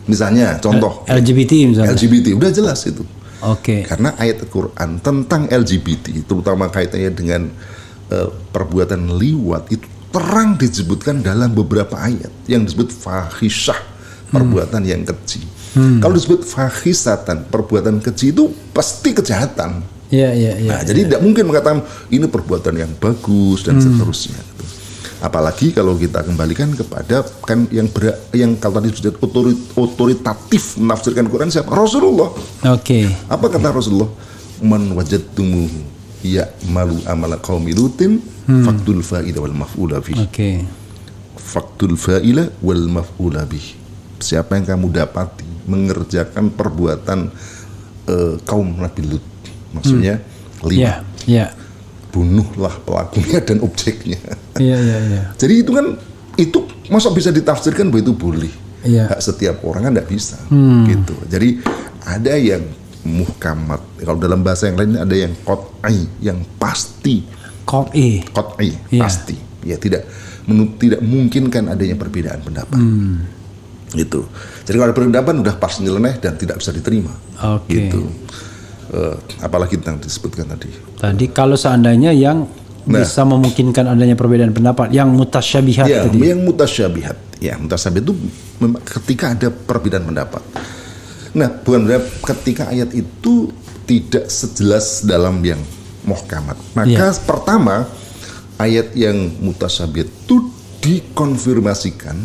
Misalnya contoh LGBT misalnya. LGBT udah jelas itu. Oke. Okay. Karena ayat Al-Qur'an tentang LGBT terutama kaitannya dengan uh, perbuatan liwat itu terang disebutkan dalam beberapa ayat yang disebut fahisyah perbuatan hmm. yang keji. Hmm. Kalau disebut fahisatan perbuatan keji itu pasti kejahatan. Iya iya iya. Nah, jadi tidak mungkin mengatakan ini perbuatan yang bagus dan hmm. seterusnya. Gitu. Apalagi kalau kita kembalikan kepada kan yang ber, yang kalau tadi sudah otorit, otoritatif menafsirkan Quran siapa? Rasulullah. Oke. Okay. Apa kata Rasulullah? Man wajadtumu ya malu amala qaumi lutin hmm. faktul fa'ila wal maf'ula bih. Oke. Okay. Faktul fa'ila wal maf'ula bih. Siapa yang kamu dapati mengerjakan perbuatan uh, kaum Nabi Lut. Maksudnya hmm. lima. Yeah, yeah bunuhlah pelakunya dan objeknya. Iya iya iya. Jadi itu kan itu masa bisa ditafsirkan bahwa itu boleh. Iya. Hak setiap orang kan tidak bisa hmm. gitu. Jadi ada yang muhkamat. Kalau dalam bahasa yang lain ada yang kot'i, yang pasti. Kot'i. Kot'i, iya. pasti. Ya tidak menurut tidak mungkin kan adanya perbedaan pendapat. Hmm. Gitu. Jadi kalau ada udah pasti nyeleneh dan tidak bisa diterima. Oke. Okay. Gitu uh, apalagi yang disebutkan tadi. Tadi kalau seandainya yang nah, bisa memungkinkan adanya perbedaan pendapat yang mutasyabihat ya, tadi. yang mutasyabihat. Ya, mutasyabihat itu ketika ada perbedaan pendapat. Nah, bukan berarti ketika ayat itu tidak sejelas dalam yang muhkamat. Maka ya. pertama ayat yang mutasyabihat itu dikonfirmasikan,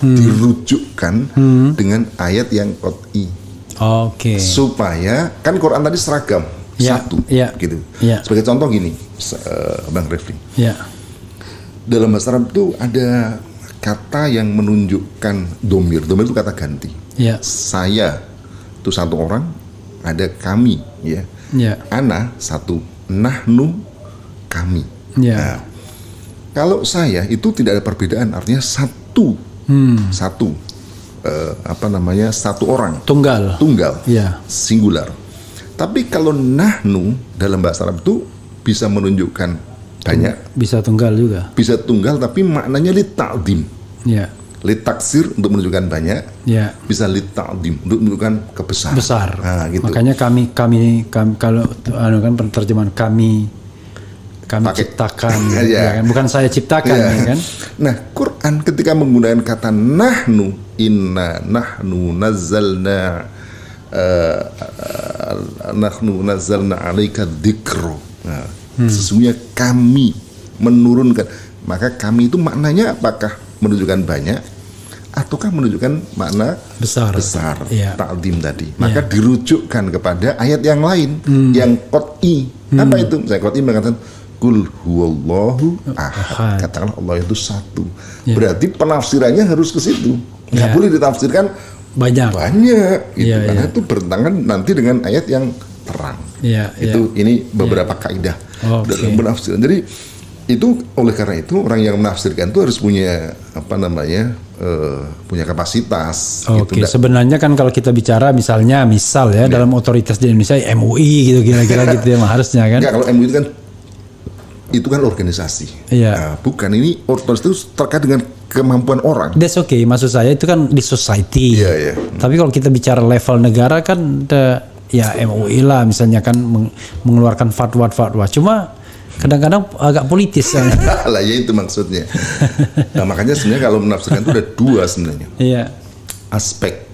hmm. dirujukkan hmm. dengan ayat yang qot'i Oke. Okay. Supaya kan Quran tadi seragam ya, satu, ya, gitu. Ya. Sebagai contoh gini, uh, Bang Refli. Ya. Dalam bahasa Arab itu ada kata yang menunjukkan domir. Domir itu kata ganti. Ya. Saya itu satu orang, ada kami, ya. Ya. Ana satu, nahnu kami. Ya. Nah, kalau saya itu tidak ada perbedaan, artinya satu, hmm. satu uh, apa namanya satu orang. Tunggal. Tunggal. Ya singular. Tapi kalau nahnu dalam bahasa Arab itu bisa menunjukkan banyak. Bisa tunggal juga. Bisa tunggal tapi maknanya li ta'dim ya li taksir untuk menunjukkan banyak. Ya bisa li ta'dim untuk menunjukkan kebesaran besar. Nah, gitu. makanya kami kami, kami kalau anu kan terjemahan kami kami Pake. ciptakan ya. ya kan bukan saya ciptakan ya. ya kan nah Quran ketika menggunakan kata nahnu inna nahnu nazzalna uh, uh, nahnu nazzalna alaika dzikra nah, hmm. sesungguhnya kami menurunkan maka kami itu maknanya apakah menunjukkan banyak ataukah menunjukkan makna besar besar ya. takdim tadi maka ya. dirujukkan kepada ayat yang lain hmm. yang qot'i hmm. apa itu saya qot'i mengatakan Kul huwallahu ahad. Katakanlah Allah itu satu. Ya. Berarti penafsirannya harus ke situ. Nggak ya. boleh ditafsirkan banyak. Banyak gitu. Ya, Karena ya. itu bertentangan nanti dengan ayat yang terang. Ya, itu ya. ini beberapa ya. kaidah oh, dalam okay. penafsiran. Jadi itu oleh karena itu orang yang menafsirkan itu harus punya apa namanya uh, punya kapasitas. Oke, gitu. sebenarnya kan kalau kita bicara misalnya misal ya, ya. dalam otoritas di Indonesia MUI gitu kira-kira gitu ya harusnya kan. Enggak, kalau MUI itu kan itu kan organisasi. Iya. Nah, bukan ini organisasi itu terkait dengan kemampuan orang. That's okay. Maksud saya itu kan di society. Iya, iya. Tapi kalau kita bicara level negara kan the, ya MUI lah misalnya kan mengeluarkan fatwa-fatwa. Cuma kadang-kadang agak politis kan. lah ya itu maksudnya. nah, makanya sebenarnya kalau menafsirkan itu ada dua sebenarnya. Iya. Aspek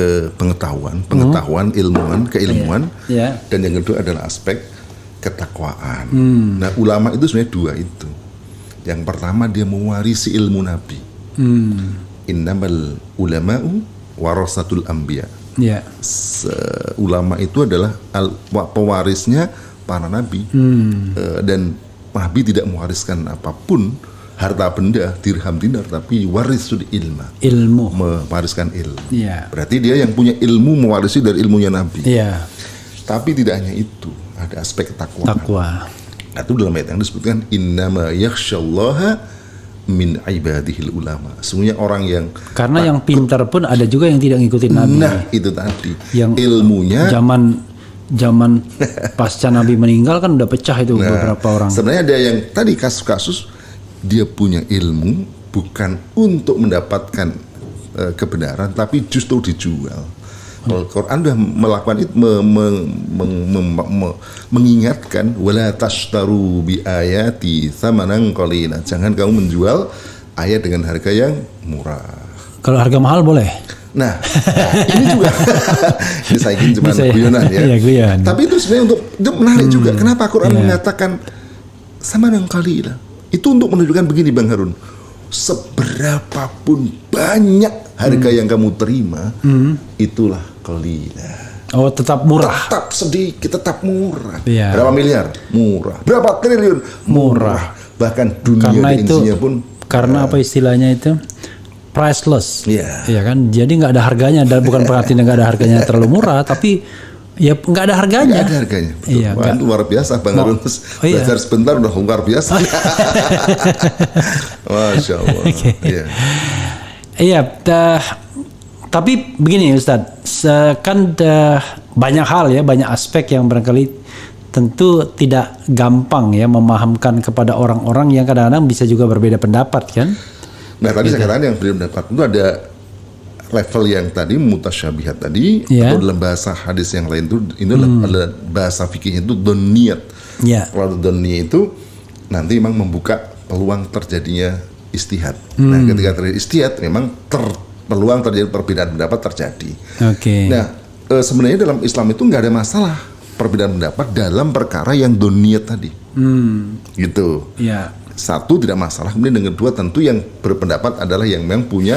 eh, pengetahuan, pengetahuan, hmm. ilmuwan, keilmuan. Iya. Dan yang kedua adalah aspek ketakwaan. Hmm. Nah, ulama itu sebenarnya dua itu. Yang pertama dia mewarisi ilmu Nabi. Hmm. Innamal ulama'u warasatul anbiya. Ya. ulama itu adalah al, pewarisnya para nabi. Hmm. Uh, dan Nabi tidak mewariskan apa pun harta benda, dirham dinar, tapi warisul ilma. Ilmu. Mewariskan ilmu. Ya. Berarti dia yang punya ilmu mewarisi dari ilmunya Nabi. Iya. Tapi tidak hanya itu, ada aspek takwa. Takwa. Nah, itu dalam ayat yang disebutkan innama yakhsyallaha min ibadihil ulama. Semuanya orang yang Karena yang pintar pun ada juga yang tidak ngikutin Nabi. nah itu tadi Yang ilmunya Zaman zaman pasca Nabi meninggal kan udah pecah itu Nah, beberapa orang. Sebenarnya ada yang tadi kasus-kasus dia punya ilmu bukan untuk mendapatkan eh, kebenaran tapi justru dijual. Kalau Quran sudah melakukan itu me- me- meng- mem- me- mengingatkan wala tashtaru bi ayati thamanan qalila. Jangan kamu menjual ayat dengan harga yang murah. Kalau harga mahal boleh. Nah, ini juga ini saya ingin cuma Bisa ya? guyonan ya. Iya, guyon. Tapi itu sebenarnya untuk itu menarik juga. Hmm. Kenapa Quran Iya. mengatakan sama dengan kali Itu untuk menunjukkan begini Bang Harun. Seberapapun banyak harga Hmm. yang kamu terima, itulah qalila. Oh, tetap murah. Tetap sedikit, tetap murah. Iya. Berapa miliar? Murah. Berapa triliun? Murah. Bahkan dunia Karena itu pun karena apa istilahnya itu? priceless. Iya. Iya kan? Jadi nggak ada harganya dan bukan berarti nggak ada harganya terlalu murah, tapi ya nggak ada harganya. Nggak ada harganya. Betul. Iya, Wah, itu luar biasa Bang Harun. Oh, iya. Belajar sebentar udah luar biasa. Masya Allah. Iya. Iya, dah- tapi begini Ustadz, kan banyak hal ya, banyak aspek yang barangkali tentu tidak gampang ya memahamkan kepada orang-orang yang kadang-kadang bisa juga berbeda pendapat kan? Nah tadi saya katakan yang belum dapat itu ada level yang tadi mutasyabihat tadi Iya. atau dalam bahasa hadis yang lain itu ini adalah adalah bahasa fikihnya itu doniyat. Ya. Kalau doniyat itu nanti memang membuka peluang terjadinya istihad. Nah ketika terjadi istihad memang ter, peluang terjadi perbedaan pendapat terjadi. Oke. Nah, eh, sebenarnya dalam Islam itu nggak ada masalah perbedaan pendapat dalam perkara yang doniyat tadi. Hmm. Gitu. Ya. Satu tidak masalah. Kemudian yang kedua tentu yang berpendapat adalah yang memang punya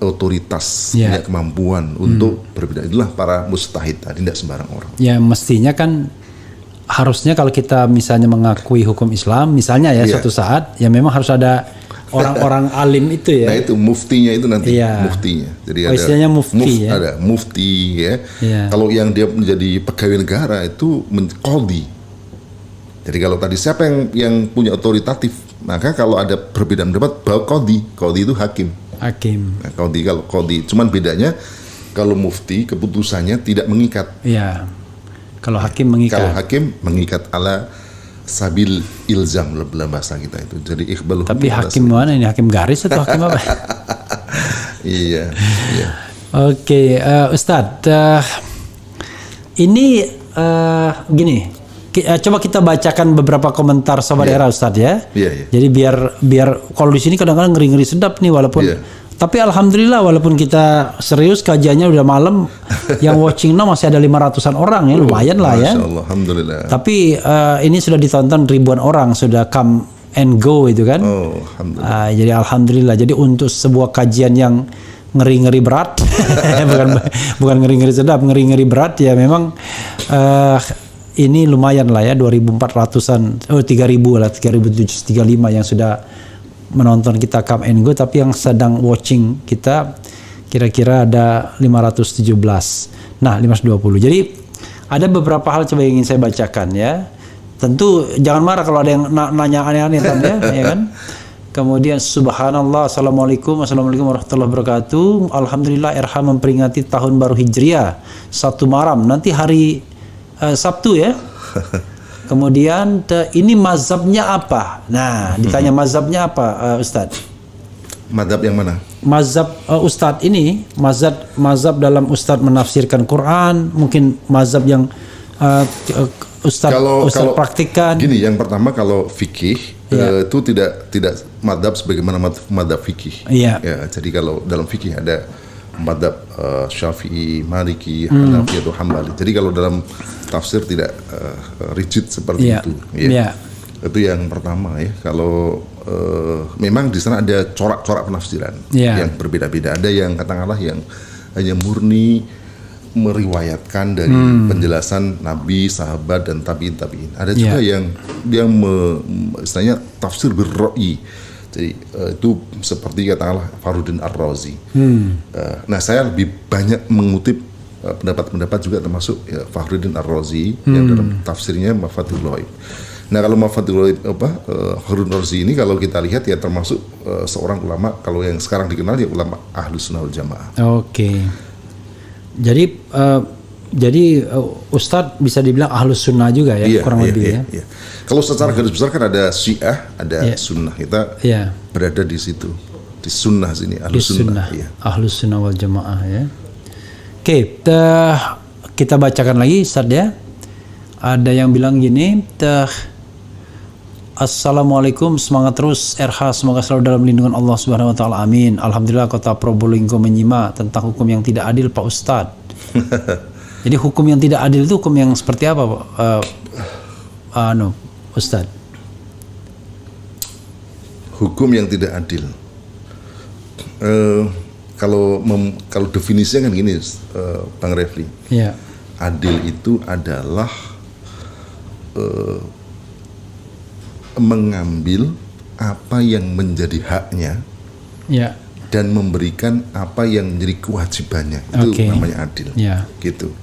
otoritas, Ya. punya kemampuan untuk berbeda. Itulah para mustahid tadi, tidak sembarang orang. Ya mestinya kan harusnya kalau kita misalnya mengakui hukum Islam, misalnya ya Iya. suatu saat, ya memang harus ada orang-orang alim itu ya. Nah itu muftinya itu nanti Iya. muftinya. Jadi Oh, istilahnya mufti ya. Ada mufti ya. Iya. Kalau yang dia menjadi pegawai negara itu qadhi. Jadi kalau tadi siapa yang yang punya otoritatif, maka kalau ada perbedaan pendapat bawa qadhi. Qadhi itu hakim. Hakim. Nah, qadhi kalau qadhi, cuman bedanya kalau mufti keputusannya tidak mengikat. Iya. Kalau hakim mengikat. Kalau hakim mengikat ala sabil ilzam dalam bahasa kita itu. Jadi iqbal Tapi hakim mana ini? Hakim garis atau hakim apa? Iya, iya. Oke, eh, Ustadz, eh, ini eh, gini, ki- coba kita bacakan beberapa komentar sobat era Ustadz ya. Iya, iya. Jadi biar biar kalau di sini kadang-kadang ngeri-ngeri sedap nih walaupun. Iya. Tapi alhamdulillah walaupun kita serius kajiannya udah malam, yang watching now masih ada 500-an orang ya, lumayan lah ya. Allah, Alhamdulillah. Tapi eh, ini sudah ditonton ribuan orang, sudah come and go itu kan. Oh, Alhamdulillah. Ah, jadi alhamdulillah. Jadi untuk sebuah kajian yang ngeri-ngeri berat, bukan bukan ngeri-ngeri sedap, ngeri-ngeri berat ya memang eh, ini lumayan lah ya 2400-an oh 3000 lah 3735 yang sudah menonton kita come and go tapi yang sedang watching kita kira-kira ada 517. Nah, 520. Jadi ada beberapa hal coba yang ingin saya bacakan ya. Tentu jangan marah kalau ada yang na- nanya aneh-aneh ya, ya kan? Kemudian subhanallah, assalamualaikum, assalamualaikum warahmatullahi wabarakatuh. Alhamdulillah RH memperingati tahun baru Hijriah satu malam. Nanti hari eh, Sabtu ya. Kemudian te- ini mazhabnya apa? Nah, ditanya mazhabnya apa, eh, Ustadz? Madhab yang mana? Mazhab eh, Ustadz ini, mazhab mazhab dalam Ustadz menafsirkan Quran, mungkin mazhab yang eh, Ustadz Kalau Ustadz kalau praktikkan. Gini, yang pertama kalau fikih Iya. eh, itu tidak tidak madhab sebagaimana madhab, madhab fikih. Iya. Ya, jadi kalau dalam fikih ada madhab eh, Syafi'i, Maliki, Hmm. Hanafi atau Hambali. Jadi kalau dalam tafsir tidak eh, rigid seperti Iya. itu. Iya. Itu yang pertama ya. Kalau eh, memang di sana ada corak-corak penafsiran Iya. yang berbeda-beda. Ada yang katakanlah yang hanya murni meriwayatkan dari Hmm. penjelasan Nabi, sahabat dan tabiin tabiin. Ada juga yang yang me, istilahnya tafsir berroi. Jadi eh, itu seperti katakanlah Farudin Ar-Razi. Hmm. Eh, nah saya lebih banyak mengutip pendapat-pendapat juga termasuk ya, Fakhruddin Ar-Razi hmm. yang dalam tafsirnya Mafatul Ghaib. Nah kalau Mafatul apa uh, Fakhruddin Ar-Razi ini kalau kita lihat ya termasuk uh, seorang ulama kalau yang sekarang dikenal ya ulama Ahlus Sunnah wal Jamaah. Oke. Okay. Jadi uh, jadi uh, Ustadz bisa dibilang Ahlus Sunnah juga ya iya, kurang iya, lebih iya, ya. Iya. Kalau secara garis besar kan ada Syiah, ada iya. Sunnah kita iya. berada di situ di Sunnah sini Ahlus Sunnah. Sunnah. Iya. Ahlus Sunnah wal Jamaah ya. Oke, okay, kita bacakan lagi Ustaz ya. Ada yang bilang gini, teh Assalamualaikum, semangat terus RH, semoga selalu dalam lindungan Allah Subhanahu wa taala. Amin. Alhamdulillah Kota Probolinggo menyimak tentang hukum yang tidak adil Pak Ustadz. Jadi hukum yang tidak adil itu hukum yang seperti apa, Pak? Uh, uh, no, Ustadz. Hukum yang tidak adil. Uh, kalau mem, kalau definisinya kan gini, uh, Bang Refli. Ya. Adil itu adalah uh, mengambil apa yang menjadi haknya. Ya. Dan memberikan apa yang menjadi kewajibannya itu okay. namanya adil, ya. gitu.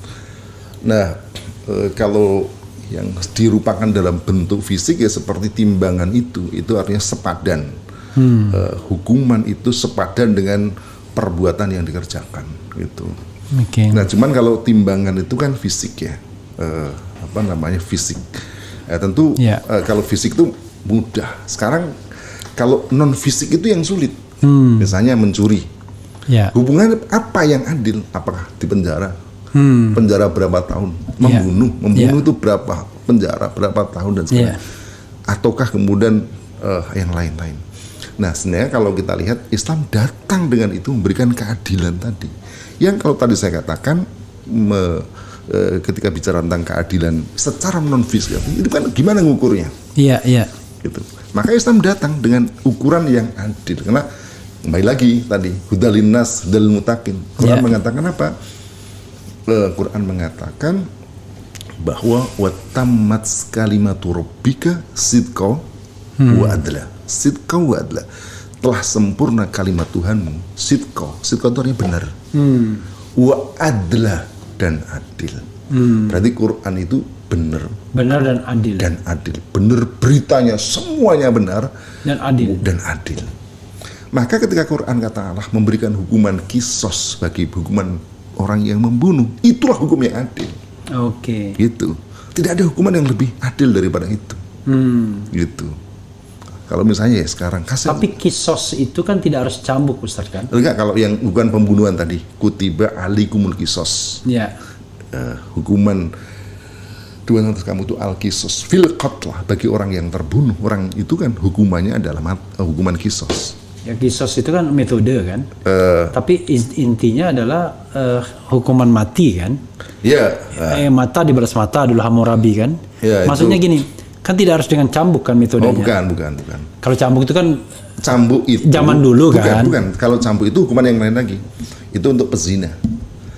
Nah, e, kalau yang dirupakan dalam bentuk fisik ya seperti timbangan itu, itu artinya sepadan. Hmm. E, hukuman itu sepadan dengan perbuatan yang dikerjakan gitu. Okay. Nah, cuman kalau timbangan itu kan fisik ya, uh, apa namanya fisik. Eh, tentu yeah. Ya. uh, kalau fisik itu mudah. Sekarang kalau non fisik itu yang sulit. Hmm. Misalnya mencuri. Yeah. Hubungan apa yang adil? Apakah di penjara? Hmm. Penjara berapa tahun? Ya. Membunuh, yeah. membunuh yeah. itu berapa penjara, berapa tahun dan sebagainya. Yeah. Ataukah kemudian uh, yang lain-lain? Nah, sebenarnya kalau kita lihat Islam datang dengan itu memberikan keadilan tadi. Yang kalau tadi saya katakan me, e, ketika bicara tentang keadilan secara non fiskal itu kan gimana ngukurnya? Iya, iya. Gitu. Maka Islam datang dengan ukuran yang adil karena kembali lagi tadi hudalinas hudal mutakin. Quran ya. mengatakan apa? E, Quran mengatakan bahwa watammat kalimatu rabbika sidqa hmm. wa adla Sidqa wa adla. Telah sempurna kalimat Tuhanmu. Sidqa. Sidqa itu artinya benar. Hmm. Wa adla dan adil. Hmm. Berarti Quran itu benar. Benar dan adil. Dan adil. Benar beritanya semuanya benar. Dan adil. Dan adil. Maka ketika Quran kata Allah memberikan hukuman kisos bagi hukuman orang yang membunuh, itulah hukum yang adil. Oke. Okay. Gitu. Tidak ada hukuman yang lebih adil daripada itu. Hmm. Gitu. Kalau misalnya ya sekarang kasih. Tapi kisos itu kan tidak harus cambuk Ustaz kan? Enggak, kalau yang bukan pembunuhan tadi, kutiba alikumul kisos. Ya. Uh, hukuman Tuhan atas kamu itu al kisos fil lah bagi orang yang terbunuh orang itu kan hukumannya adalah mat, uh, hukuman kisos ya kisos itu kan metode kan uh, tapi intinya adalah uh, hukuman mati kan ya uh, eh, mata dibalas mata dulu Hammurabi kan ya, maksudnya itu, gini Kan tidak harus dengan cambuk kan metodenya. Oh, bukan, bukan, bukan. Kalau cambuk itu kan cambuk itu zaman dulu bukan, kan. Bukan, kalau cambuk itu hukuman yang lain lagi. Itu untuk pezina.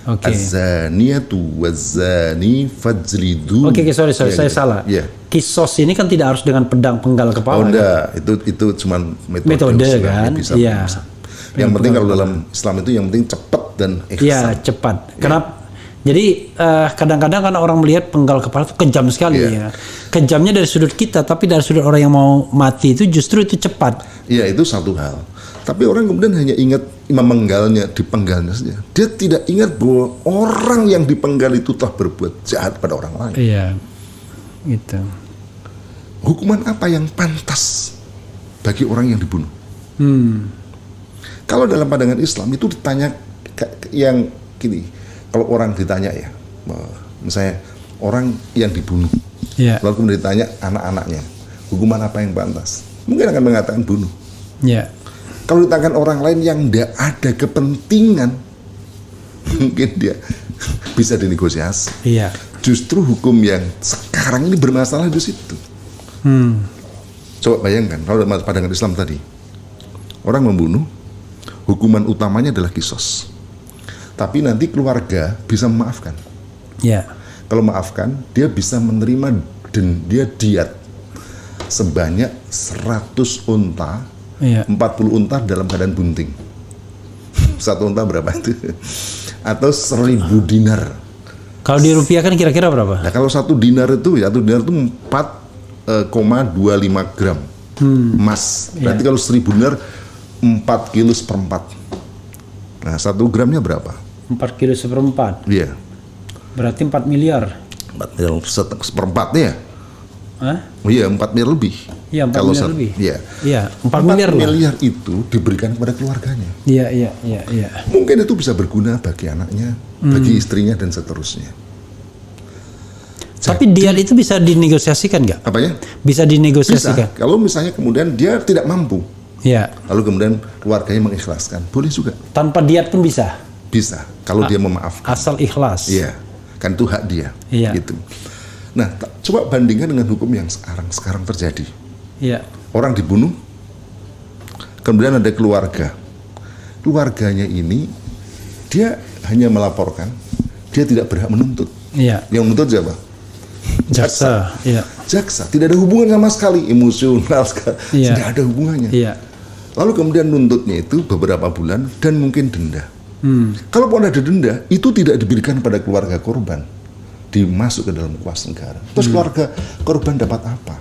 Oke. Okay. Azaniyatu wazani fajlidu. Oke, okay, okay, sorry, sorry, ya, saya gitu. salah. Yeah. Kisos ini kan tidak harus dengan pedang penggal kepala. Oh, enggak. Kan? Itu itu cuma metode, metode kan. Bisa, yeah. bisa. Yang penting kalau dalam Islam itu yang penting cepat dan ikhsan. Iya, cepat. Yeah. Kenapa? Jadi kadang eh, kadang-kadang kan orang melihat penggal kepala itu kejam sekali yeah. ya. Kejamnya dari sudut kita, tapi dari sudut orang yang mau mati itu justru itu cepat. Iya itu satu hal. Tapi orang kemudian hanya ingat imam menggalnya, dipenggalnya saja. Dia tidak ingat bahwa orang yang dipenggal itu telah berbuat jahat pada orang lain. Iya, gitu. Hukuman apa yang pantas bagi orang yang dibunuh? Hmm. Kalau dalam pandangan Islam itu ditanya yang gini, kalau orang ditanya ya, misalnya orang yang dibunuh, yeah. lalu kemudian ditanya anak-anaknya, hukuman apa yang pantas? Mungkin akan mengatakan bunuh. Yeah. Kalau ditanyakan orang lain yang tidak ada kepentingan, mungkin dia bisa dinegosiasi. Iya. Justru hukum yang sekarang ini bermasalah di situ. Hmm. Coba bayangkan kalau dalam pandangan Islam tadi, orang membunuh, hukuman utamanya adalah kisos tapi nanti keluarga bisa memaafkan. Ya. Kalau maafkan, dia bisa menerima dan dia diat sebanyak 100 unta, ya. 40 unta dalam keadaan bunting. satu unta berapa itu? Atau seribu dinar. Kalau di rupiah kan kira-kira berapa? Nah kalau satu dinar itu ya satu dinar itu empat eh, koma dua lima gram emas. Berarti kalau seribu dinar empat kilo seperempat. Nah satu gramnya berapa? 4 kilo seperempat. Iya, Berarti 4 miliar. empat miliar set- seperempatnya. ya? Hah? Oh iya, 4 miliar lebih. Iya, 4 Kalau miliar lebih. Iya. Iya, 4 4 miliar lah. miliar itu diberikan kepada keluarganya. Iya, iya, iya, iya. Mungkin itu bisa berguna bagi anaknya, Hmm. bagi istrinya dan seterusnya. Tapi diat itu bisa dinegosiasikan nggak? Apanya? Bisa Bisa. dinegosiasikan. Kalau misalnya kemudian dia tidak mampu, Iya. lalu kemudian keluarganya mengikhlaskan, boleh juga. Tanpa diat pun bisa. Bisa. Kalau dia memaafkan. Asal ikhlas. Iya. Kan itu hak dia. Iya. Gitu. Nah, coba bandingkan dengan hukum yang sekarang sekarang terjadi. Iya. Orang dibunuh, kemudian ada keluarga. Keluarganya ini dia hanya melaporkan, dia tidak berhak menuntut. Iya. Yang menuntut siapa? Jaksa. Iya. Jaksa. Tidak ada hubungan sama sekali emosional sekali. Iya. Tidak ada hubungannya. Iya. Lalu kemudian nuntutnya itu beberapa bulan dan mungkin denda. Hmm. Kalaupun ada denda, itu tidak diberikan pada keluarga korban, dimasuk ke dalam kuas negara. Terus Hmm. keluarga korban dapat apa?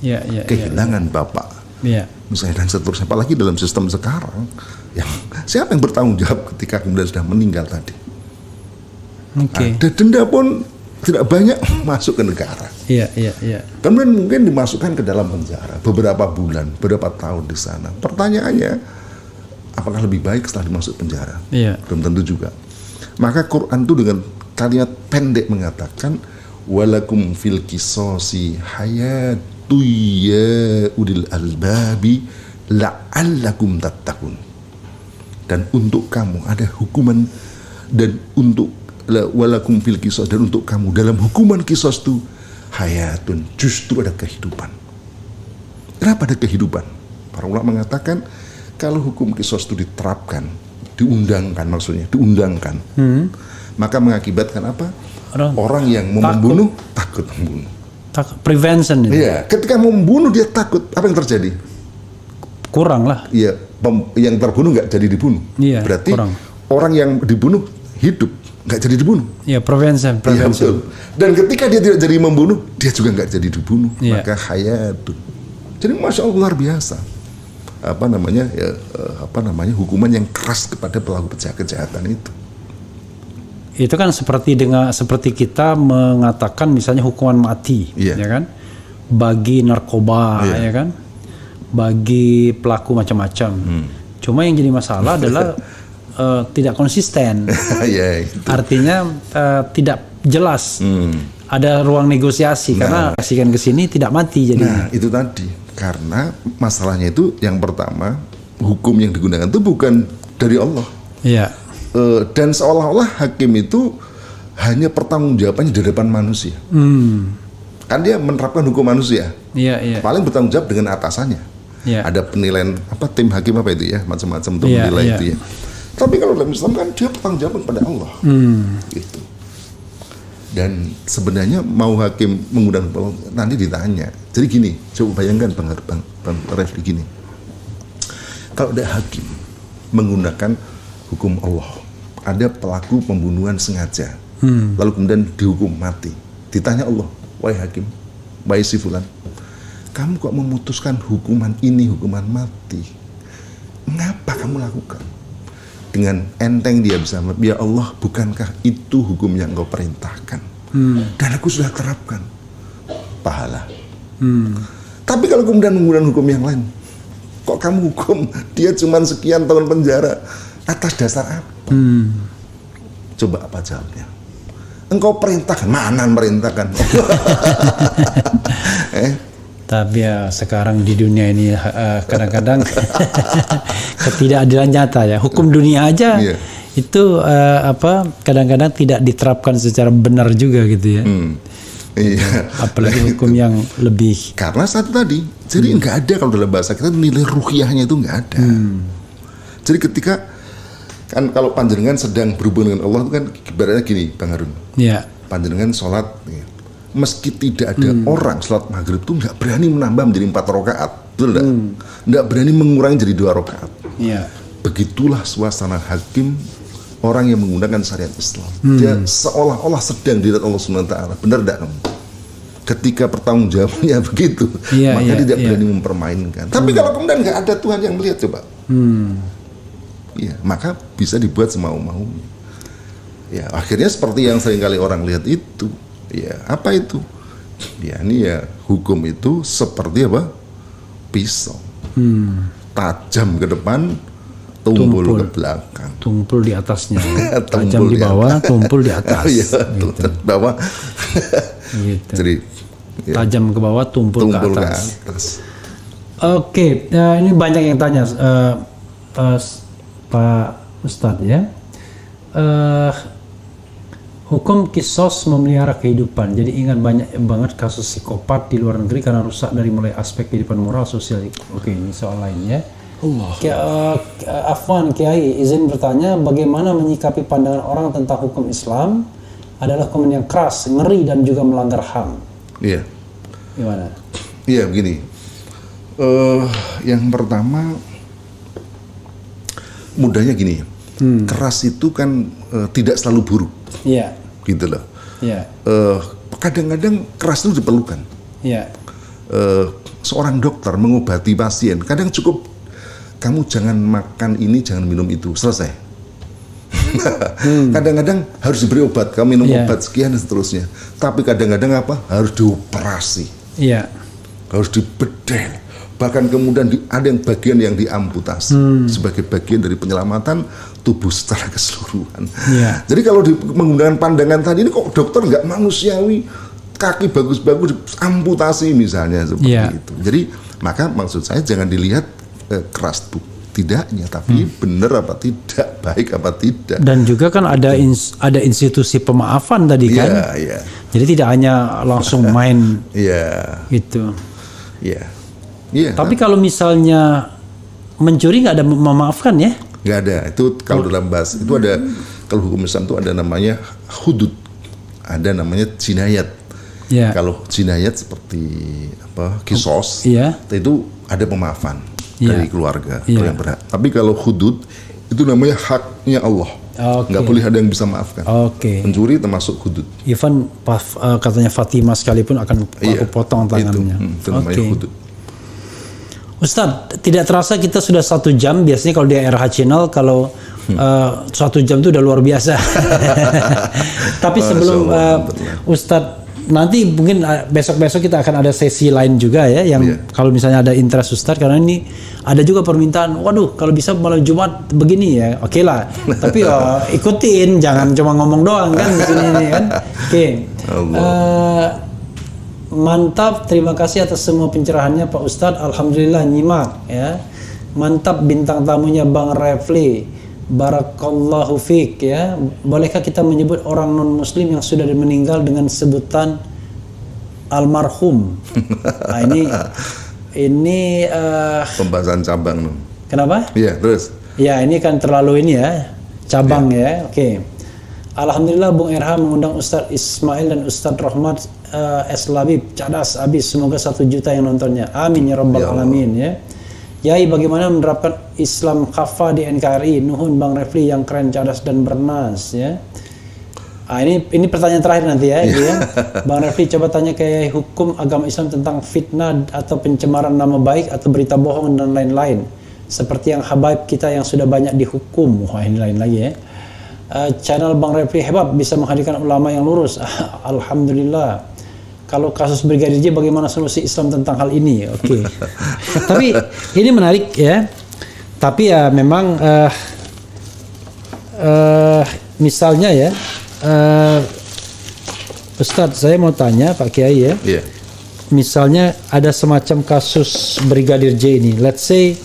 Iya, iya, iya. Kehilangan bapak, Iya. misalnya dan seterusnya. Apalagi dalam sistem sekarang, yang siapa yang bertanggung jawab ketika kemudian sudah meninggal tadi? Oke. Ada denda pun tidak banyak masuk ke negara. Iya, iya, iya. Kemudian mungkin dimasukkan ke dalam penjara beberapa bulan, beberapa tahun di sana. Pertanyaannya, apakah lebih baik setelah dimasuk penjara? Iya. Belum tentu juga. Maka Quran itu dengan kalimat pendek mengatakan walakum fil kisosi ya udil albabi la'allakum tattaqun. Dan untuk kamu ada hukuman dan untuk la- walakum fil kisos dan untuk kamu dalam hukuman kisos itu hayatun justru ada kehidupan. Kenapa ada kehidupan? Para ulama mengatakan kalau hukum kisos itu diterapkan, diundangkan maksudnya, diundangkan, maka mengakibatkan apa? Orang Orang yang mau membunuh takut membunuh. Tak prevention ini. Iya, ketika membunuh dia takut. Apa yang terjadi? Kurang lah. Iya, yang terbunuh nggak jadi dibunuh. Iya, Berarti kurang. orang yang dibunuh hidup, nggak jadi dibunuh. Iya, prevention, Iya prevention. betul. Dan ketika dia tidak jadi membunuh, dia juga nggak jadi dibunuh. Iya. Maka hayatun. Jadi masya Allah luar biasa. Apa namanya? Ya, eh, apa namanya? Hukuman yang keras kepada pelaku kejahatan itu. Itu kan seperti dengan seperti kita mengatakan misalnya hukuman mati, Iya. ya kan? Bagi narkoba, Iya. ya kan? Bagi pelaku macam-macam. Hmm. Cuma yang jadi masalah adalah eh, tidak konsisten. ya, itu. Artinya eh, tidak jelas. Hmm. Ada ruang negosiasi karena kasihkan ke sini tidak mati Nah, jadi. itu tadi. Karena masalahnya itu yang pertama, hukum yang digunakan itu bukan dari Allah. Iya. Eh, dan seolah-olah hakim itu hanya pertanggungjawabannya di depan manusia. Hmm. Kan dia menerapkan hukum manusia. Iya, iya. Paling bertanggung jawab dengan atasannya. Iya. Ada penilaian apa tim hakim apa itu ya, macam-macam untuk Iya, menilai iya. itu ya. Tapi kalau dalam Islam kan dia bertanggung jawab kepada Allah. Hmm. Gitu. Dan sebenarnya mau hakim mengundang nanti ditanya. Jadi gini, coba bayangkan Bang, Bang, Bang Refli gini. Kalau ada hakim menggunakan hukum Allah, ada pelaku pembunuhan sengaja, lalu kemudian dihukum mati. Ditanya Allah, wahai hakim, wahai si fulan, kamu kok memutuskan hukuman ini hukuman mati? Mengapa kamu lakukan? Dengan enteng dia bisa, ya Allah, bukankah itu hukum yang engkau perintahkan? Dan aku sudah terapkan pahala. Tapi kalau kemudian menggunakan hukum yang lain, kok kamu hukum dia cuma sekian tahun penjara atas dasar apa? Coba apa jawabnya? Engkau perintahkan, mana merintahkan? eh, Tapi ya sekarang di dunia ini eh, kadang-kadang ketidakadilan nyata ya. Hukum dunia aja Iya. itu eh, apa kadang-kadang tidak diterapkan secara benar juga gitu ya. hmm, iya. Apalagi hukum yang lebih Karena satu tadi, jadi nggak ada kalau dalam bahasa kita nilai ruhiyahnya itu nggak ada. Jadi ketika kan kalau panjenengan sedang berhubungan dengan Allah itu kan ibaratnya gini, Bang Harun. ya Panjenengan sholat, ya, meski tidak ada orang sholat maghrib itu nggak berani menambah menjadi empat rakaat, betul nggak? Nggak berani mengurangi jadi dua rakaat. ya begitulah suasana hakim orang yang menggunakan syariat Islam. Hmm. Dia seolah-olah sedang dilihat Allah Subhanahu wa taala. Benar enggak kamu? Ketika pertanggungjawabannya begitu, yeah, maka yeah, tidak yeah. berani mempermainkan. Hmm. Tapi kalau kemudian nggak ada Tuhan yang melihat coba. Hmm. Ya, maka bisa dibuat semau-maunya. Ya, akhirnya seperti yang sering kali orang lihat itu. Ya, apa itu? Ya, ini ya hukum itu seperti apa? Pisau. Hmm. Tajam ke depan, tumpul, tumpul ke belakang. Tumpul di atasnya. Tajam di bawah, tumpul di atas. Iya, gitu. bawah. gitu. Jadi ya. tajam ke bawah, tumpul, tumpul ke atas. Ke atas. Oke, uh, ini banyak yang tanya uh, uh, Pak Ustadz ya. Uh, hukum kisos memelihara kehidupan. Jadi ingat banyak banget kasus psikopat di luar negeri karena rusak dari mulai aspek kehidupan moral, sosial. Oke, ini soal lainnya. Allah. Uh, Afwan Kiai izin bertanya bagaimana menyikapi pandangan orang tentang hukum Islam adalah hukum yang keras, ngeri dan juga melanggar HAM. Iya. Gimana? Iya begini. Uh, yang pertama mudahnya gini. Hmm. Keras itu kan uh, tidak selalu buruk. Iya. Gitu loh. Iya. Uh, kadang-kadang keras itu diperlukan. Iya. Uh, seorang dokter mengobati pasien kadang cukup kamu jangan makan ini, jangan minum itu, selesai. hmm. Kadang-kadang harus diberi obat, kamu minum yeah. obat sekian dan seterusnya. Tapi kadang-kadang apa? Harus dioperasi. Iya. Yeah. Harus dibedel. Bahkan kemudian di, ada yang bagian yang diamputasi hmm. sebagai bagian dari penyelamatan tubuh secara keseluruhan. Yeah. Jadi kalau di, menggunakan pandangan tadi ini kok dokter nggak manusiawi, kaki bagus-bagus amputasi misalnya seperti yeah. itu. Jadi maka maksud saya jangan dilihat eh, keras tuh tidaknya tapi hmm. benar apa tidak baik apa tidak dan juga kan ada ins, ada institusi pemaafan tadi kan yeah, yeah. jadi tidak hanya langsung main yeah. gitu ya yeah. Yeah. tapi kalau misalnya mencuri nggak ada memaafkan ya nggak ada itu kalau oh. dalam bahasa itu ada kalau hukum Islam itu ada namanya hudud ada namanya jinayat yeah. kalau jinayat seperti apa kisos yeah. itu ada pemaafan yeah. dari keluarga yeah. yang berhak. Tapi kalau hudud itu namanya haknya Allah. Okay. Nggak boleh ada yang bisa maafkan. Oke. Okay. Pencuri termasuk hudud. Even uh, katanya Fatimah sekalipun akan yeah. aku potong tangannya. Itu, hmm, itu namanya okay. hudud. Ustadz, tidak terasa kita sudah satu jam. Biasanya kalau di RH Channel kalau hmm. uh, satu jam itu udah luar biasa. Tapi sebelum uh, Ustadz nanti mungkin uh, besok-besok kita akan ada sesi lain juga ya yang yeah. kalau misalnya ada interest Ustadz karena ini ada juga permintaan waduh kalau bisa malam Jumat begini ya oke okay lah tapi uh, ikutin jangan cuma ngomong doang kan di sini ini kan oke okay. uh, mantap terima kasih atas semua pencerahannya Pak Ustadz Alhamdulillah nyimak ya mantap bintang tamunya Bang Refli Barakallahu fiq ya. Bolehkah kita menyebut orang non muslim yang sudah meninggal dengan sebutan almarhum? Nah, ini ini uh, pembahasan cabang. Kenapa? Iya, terus. Ya, ini kan terlalu ini ya, cabang ya. ya. Oke. Okay. Alhamdulillah Bung Erha mengundang Ustadz Ismail dan Ustadz Rahmat uh, S. Labib, cadas abis. Semoga satu juta yang nontonnya. Amin ya Rabbal ya Alamin ya. Yai bagaimana menerapkan Islam kafah di NKRI? Nuhun Bang Refli yang keren, cerdas dan bernas ya. Ah, ini ini pertanyaan terakhir nanti ya, gitu ya. Bang Refli coba tanya ke hukum agama Islam tentang fitnah atau pencemaran nama baik atau berita bohong dan lain-lain. Seperti yang habaib kita yang sudah banyak dihukum. Wah ini lain lagi ya. Uh, channel Bang Refli hebat bisa menghadirkan ulama yang lurus. Alhamdulillah kalau kasus Brigadir J bagaimana solusi Islam tentang hal ini? Oke. Okay. Tapi ini menarik ya. Tapi ya memang uh, uh, misalnya ya uh, Ustadz saya mau tanya Pak Kiai ya. Yeah. Misalnya ada semacam kasus Brigadir J ini. Let's say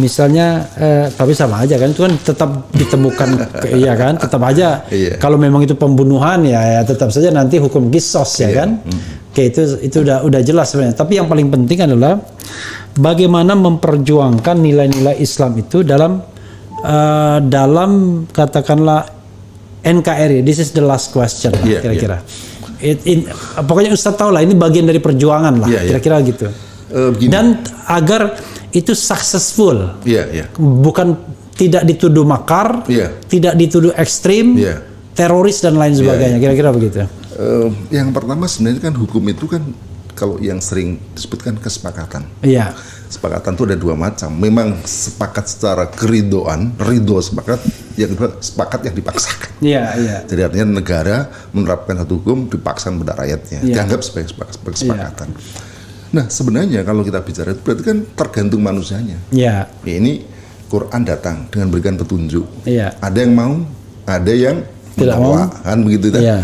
misalnya eh, tapi sama aja kan itu kan tetap ditemukan iya kan tetap aja iya. kalau memang itu pembunuhan ya, ya tetap saja nanti hukum kisos ya iya. kan mm. oke itu itu udah udah jelas sebenarnya tapi yang paling penting adalah bagaimana memperjuangkan nilai-nilai Islam itu dalam uh, dalam katakanlah NKRI this is the last question yeah, kira-kira yeah. It, in, pokoknya Ustaz tahu lah ini bagian dari perjuangan lah iya, iya. kira-kira yeah, yeah. gitu uh, dan agar itu successful. Iya, yeah, iya. Yeah. Bukan tidak dituduh makar, yeah. tidak dituduh ekstrim, yeah. teroris dan lain sebagainya. Kira-kira yeah. begitu. Uh, yang pertama sebenarnya kan hukum itu kan kalau yang sering disebutkan kesepakatan. Iya. Sepakatan itu ada dua macam. Memang sepakat secara keridoan, ridho sepakat, yang kedua sepakat yang dipaksakan. Iya, iya. Jadi artinya negara menerapkan satu hukum dipaksakan pada rakyatnya, yeah. dianggap sebagai kesepakatan. Yeah. Nah sebenarnya kalau kita bicara itu berarti kan tergantung manusianya. Iya. Ya, ini Quran datang dengan berikan petunjuk. Iya. Ada yang mau, ada yang tidak mau. kan begitu kan? Iya.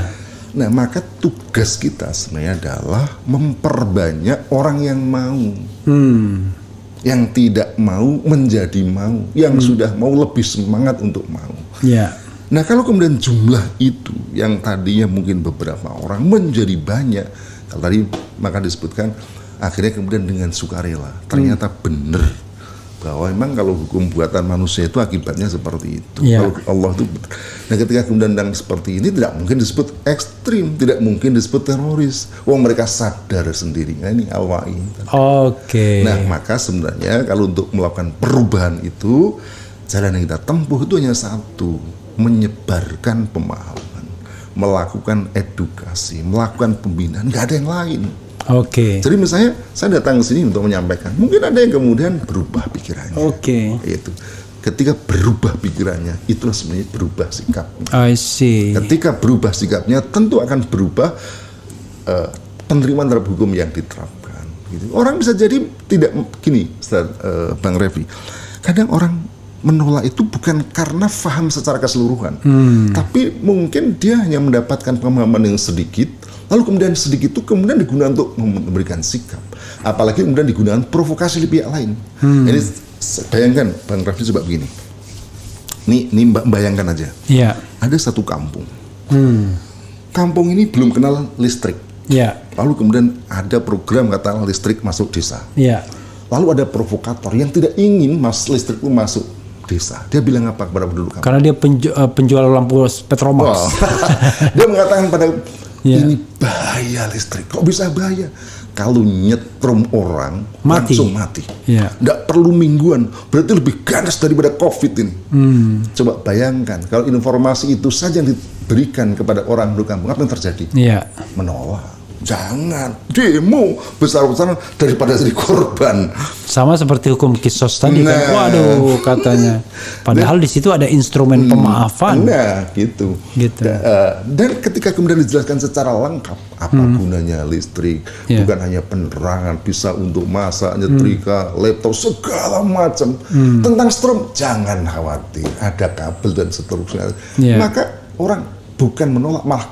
Nah maka tugas kita sebenarnya adalah memperbanyak orang yang mau. Hmm. Yang tidak mau menjadi mau, yang hmm. sudah mau lebih semangat untuk mau. Iya. Nah kalau kemudian jumlah itu yang tadinya mungkin beberapa orang menjadi banyak, kalau tadi maka disebutkan akhirnya kemudian dengan sukarela ternyata hmm. benar bahwa memang kalau hukum buatan manusia itu akibatnya seperti itu. Yeah. Kalau Allah itu, nah ketika kemudian yang seperti ini tidak mungkin disebut ekstrim, tidak mungkin disebut teroris. Wong mereka sadar sendiri. Nah ini awai. Oke. Okay. Nah maka sebenarnya kalau untuk melakukan perubahan itu jalan yang kita tempuh itu hanya satu, menyebarkan pemahaman, melakukan edukasi, melakukan pembinaan. Nggak ada yang lain. Oke. Okay. Jadi misalnya saya datang ke sini untuk menyampaikan, mungkin ada yang kemudian berubah pikirannya. Oke. Okay. Itu. Ketika berubah pikirannya, itulah sebenarnya berubah sikap. I see. Ketika berubah sikapnya, tentu akan berubah uh, penerimaan terhadap hukum yang diterapkan. Gitu. Orang bisa jadi tidak gini, Ustaz, uh, Bang Revi. Kadang orang menolak itu bukan karena faham secara keseluruhan, hmm. tapi mungkin dia hanya mendapatkan pemahaman yang sedikit Lalu kemudian sedikit itu kemudian digunakan untuk memberikan sikap. Apalagi kemudian digunakan provokasi di pihak lain. Hmm. Ini bayangkan Bang Raffi coba begini. Ini, ini bayangkan aja. Iya. Ada satu kampung. Hmm. Kampung ini belum kenal listrik. Iya. Lalu kemudian ada program kata listrik masuk desa. Iya. Lalu ada provokator yang tidak ingin mas listrik itu masuk desa. Dia bilang apa kepada penduduk kampung? Karena dia penju uh, penjual lampu Petromax. Wow. dia mengatakan pada yeah. ini bahaya listrik. Kok bisa bahaya? Kalau nyetrum orang mati. langsung mati. Yeah. Nggak perlu mingguan. Berarti lebih ganas daripada COVID ini. Hmm. Coba bayangkan kalau informasi itu saja yang diberikan kepada orang di kampung, apa yang terjadi? Yeah. Menolak Jangan demo besar-besaran daripada jadi korban. Sama seperti hukum kisos tadi kan. nah. kan. Waduh katanya. Padahal di situ ada instrumen hmm, pemaafan. Nah, gitu. Gitu. Da, uh, dan ketika kemudian dijelaskan secara lengkap apa hmm. gunanya listrik, yeah. bukan hanya penerangan, bisa untuk masak, nyetrika, hmm. laptop segala macam. Hmm. Tentang strom jangan khawatir, ada kabel dan seterusnya. Yeah. Maka orang bukan menolak malah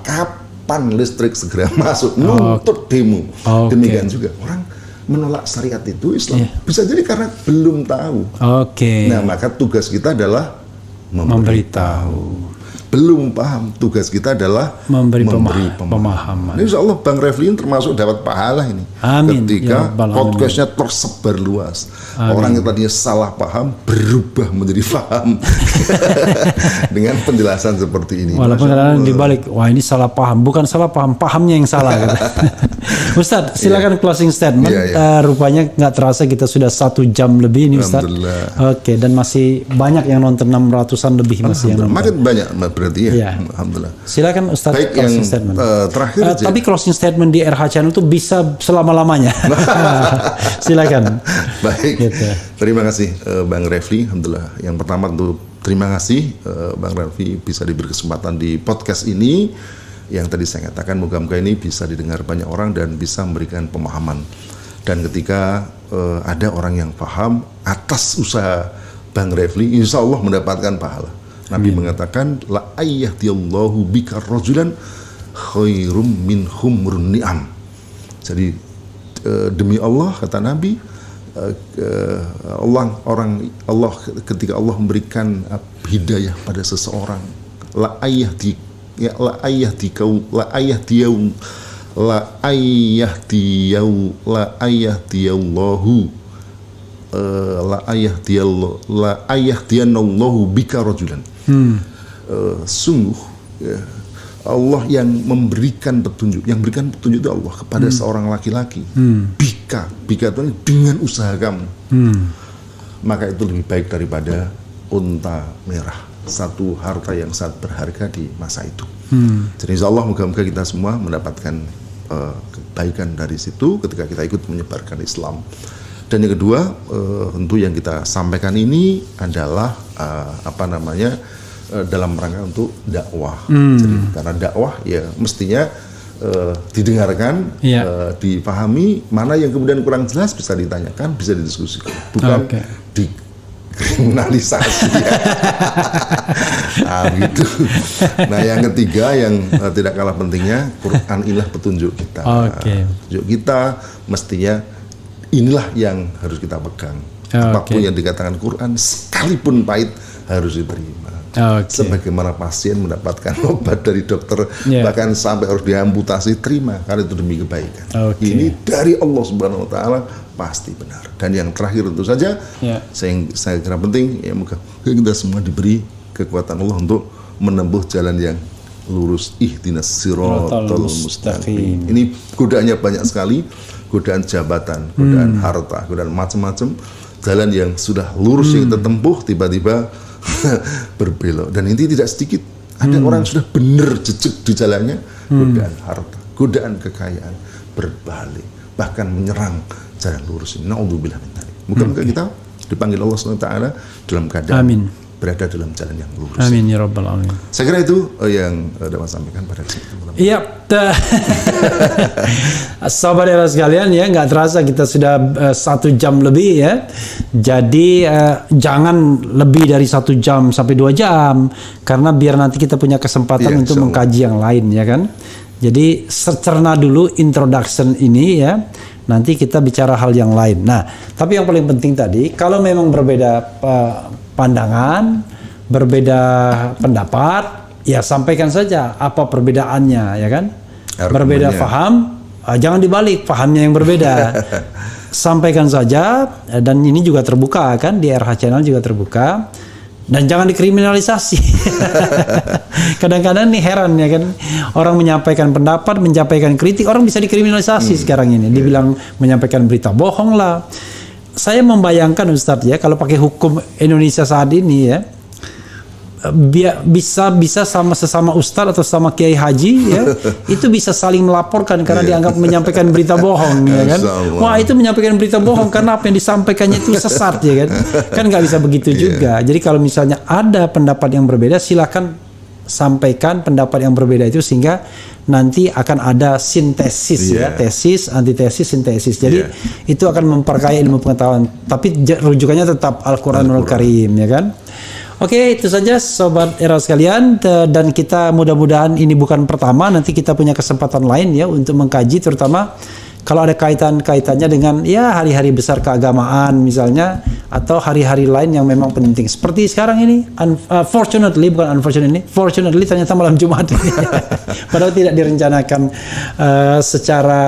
kapan listrik segera masuk nuntut demo. Okay. Demikian juga orang menolak syariat itu Islam yeah. bisa jadi karena belum tahu. Oke. Okay. Nah maka tugas kita adalah memberitahu belum paham tugas kita adalah memberi, memberi pemahaman. pemahaman. Insya Allah Bang Reflin termasuk dapat pahala ini Amin. ketika ya, podcastnya tersebar luas. Amin. Orang yang tadinya salah paham berubah menjadi paham dengan penjelasan seperti ini. Walaupun kadang dibalik, wah ini salah paham, bukan salah paham, pahamnya yang salah. Ustadz, silakan yeah. closing statement. Yeah, yeah. Uh, rupanya nggak terasa kita sudah satu jam lebih ini Ustadz. Oke, okay, dan masih banyak yang nonton 600-an lebih masih yang nonton. Makin banyak berarti ya. ya. Alhamdulillah. Silakan Ustaz Baik yang, statement. Uh, terakhir uh, tapi closing statement di RH Channel itu bisa selama-lamanya. Silakan. Baik. Gitu. Terima kasih uh, Bang Refli. Alhamdulillah. Yang pertama tentu terima kasih uh, Bang Refli bisa diberi kesempatan di podcast ini yang tadi saya katakan moga-moga ini bisa didengar banyak orang dan bisa memberikan pemahaman. Dan ketika uh, ada orang yang paham atas usaha Bang Refli, insya Allah mendapatkan pahala. Nabi Amin. mengatakan la ayyadillahu bika rajulan khairum min humrun ni'am. Jadi uh, demi Allah kata Nabi uh, Allah orang Allah ketika Allah memberikan uh, hidayah pada seseorang la ayah di ya la ayah di kau la ayah dia la ayah dia la ayah Allahu la ayah dia la ayah dia Allahu bika rajulan hmm. uh, sungguh ya, Allah yang memberikan petunjuk, yang memberikan petunjuk itu Allah kepada hmm. seorang laki-laki. Hmm. Bika, bika itu dengan usaha kamu. Hmm. Maka itu lebih baik daripada unta merah, satu harta yang sangat berharga di masa itu. Hmm. Jadi insya Allah moga-moga kita semua mendapatkan uh, kebaikan dari situ ketika kita ikut menyebarkan Islam. Dan yang kedua, uh, tentu yang kita sampaikan ini adalah uh, apa namanya uh, dalam rangka untuk dakwah. Hmm. Jadi karena dakwah ya mestinya uh, didengarkan, yeah. Iya. uh, dipahami, mana yang kemudian kurang jelas bisa ditanyakan, bisa didiskusikan, bukan okay. di kriminalisasi. nah, gitu. Nah, yang ketiga yang uh, tidak kalah pentingnya, Quran inilah petunjuk kita. Okay. Petunjuk kita mestinya inilah yang harus kita pegang. Okay. Apa pun yang dikatakan Quran, sekalipun pahit harus diterima. Okay. Sebagaimana pasien mendapatkan obat dari dokter, yeah. bahkan sampai harus diamputasi, terima karena itu demi kebaikan. Okay. Ini dari Allah Subhanahu Wa Taala pasti benar. Dan yang terakhir tentu saja, yeah. saya, saya kira penting, ya moga kita semua diberi kekuatan Allah untuk menempuh jalan yang lurus ihdinas siratal mustaqim. Ini godaannya banyak sekali, godaan jabatan, godaan hmm. harta, godaan macam-macam, jalan yang sudah lurus hmm. yang kita tempuh tiba-tiba berbelok dan ini tidak sedikit. Ada hmm. orang yang sudah benar jejak di jalannya, hmm. godaan harta, godaan kekayaan berbalik, bahkan menyerang jalan lurus ini. Nauzubillah min. Moga-moga hmm. kita dipanggil Allah SWT dalam keadaan Amin. Berada dalam jalan yang lurus. Amin ya rabbal alamin. Saya kira itu uh, yang uh, dapat sampaikan pada kesempatan Iya, sahabat era sekalian ya, nggak terasa kita sudah uh, satu jam lebih ya. Jadi uh, jangan lebih dari satu jam sampai dua jam, karena biar nanti kita punya kesempatan ya, untuk mengkaji yang lain ya kan. Jadi secerna dulu introduction ini ya nanti kita bicara hal yang lain. Nah, tapi yang paling penting tadi, kalau memang berbeda uh, pandangan, berbeda pendapat, ya sampaikan saja apa perbedaannya, ya kan? Berbeda paham, uh, jangan dibalik pahamnya yang berbeda. sampaikan saja dan ini juga terbuka kan di RH Channel juga terbuka dan jangan dikriminalisasi. Kadang-kadang nih heran ya kan orang menyampaikan pendapat, menyampaikan kritik, orang bisa dikriminalisasi hmm. sekarang ini. Dibilang menyampaikan berita bohong lah. Saya membayangkan Ustadz ya kalau pakai hukum Indonesia saat ini ya bisa bisa sama sesama ustadz atau sama kiai haji ya itu bisa saling melaporkan karena yeah. dianggap menyampaikan berita bohong ya kan wah itu menyampaikan berita bohong karena apa yang disampaikannya itu sesat ya kan kan nggak bisa begitu yeah. juga jadi kalau misalnya ada pendapat yang berbeda silakan sampaikan pendapat yang berbeda itu sehingga nanti akan ada sintesis yeah. ya tesis antitesis sintesis. Jadi yeah. itu akan memperkaya ilmu pengetahuan. Tapi rujukannya tetap Al-Qur'anul Al Karim ya kan? Oke, itu saja sobat era sekalian. Dan kita mudah-mudahan ini bukan pertama, nanti kita punya kesempatan lain ya untuk mengkaji terutama kalau ada kaitan-kaitannya dengan ya hari-hari besar keagamaan misalnya atau hari-hari lain yang memang penting. Seperti sekarang ini unfortunately uh, bukan unfortunately, fortunately ternyata malam Jumat ini. Padahal tidak direncanakan uh, secara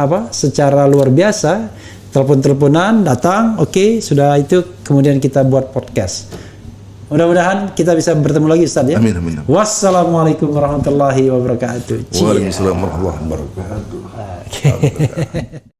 apa? secara luar biasa. Telepon-teleponan datang, oke, okay, sudah itu kemudian kita buat podcast. Mudah-mudahan kita bisa bertemu lagi Ustaz ya. Amin amin. Wassalamualaikum warahmatullahi wabarakatuh. Waalaikumsalam warahmatullahi wabarakatuh. Okay.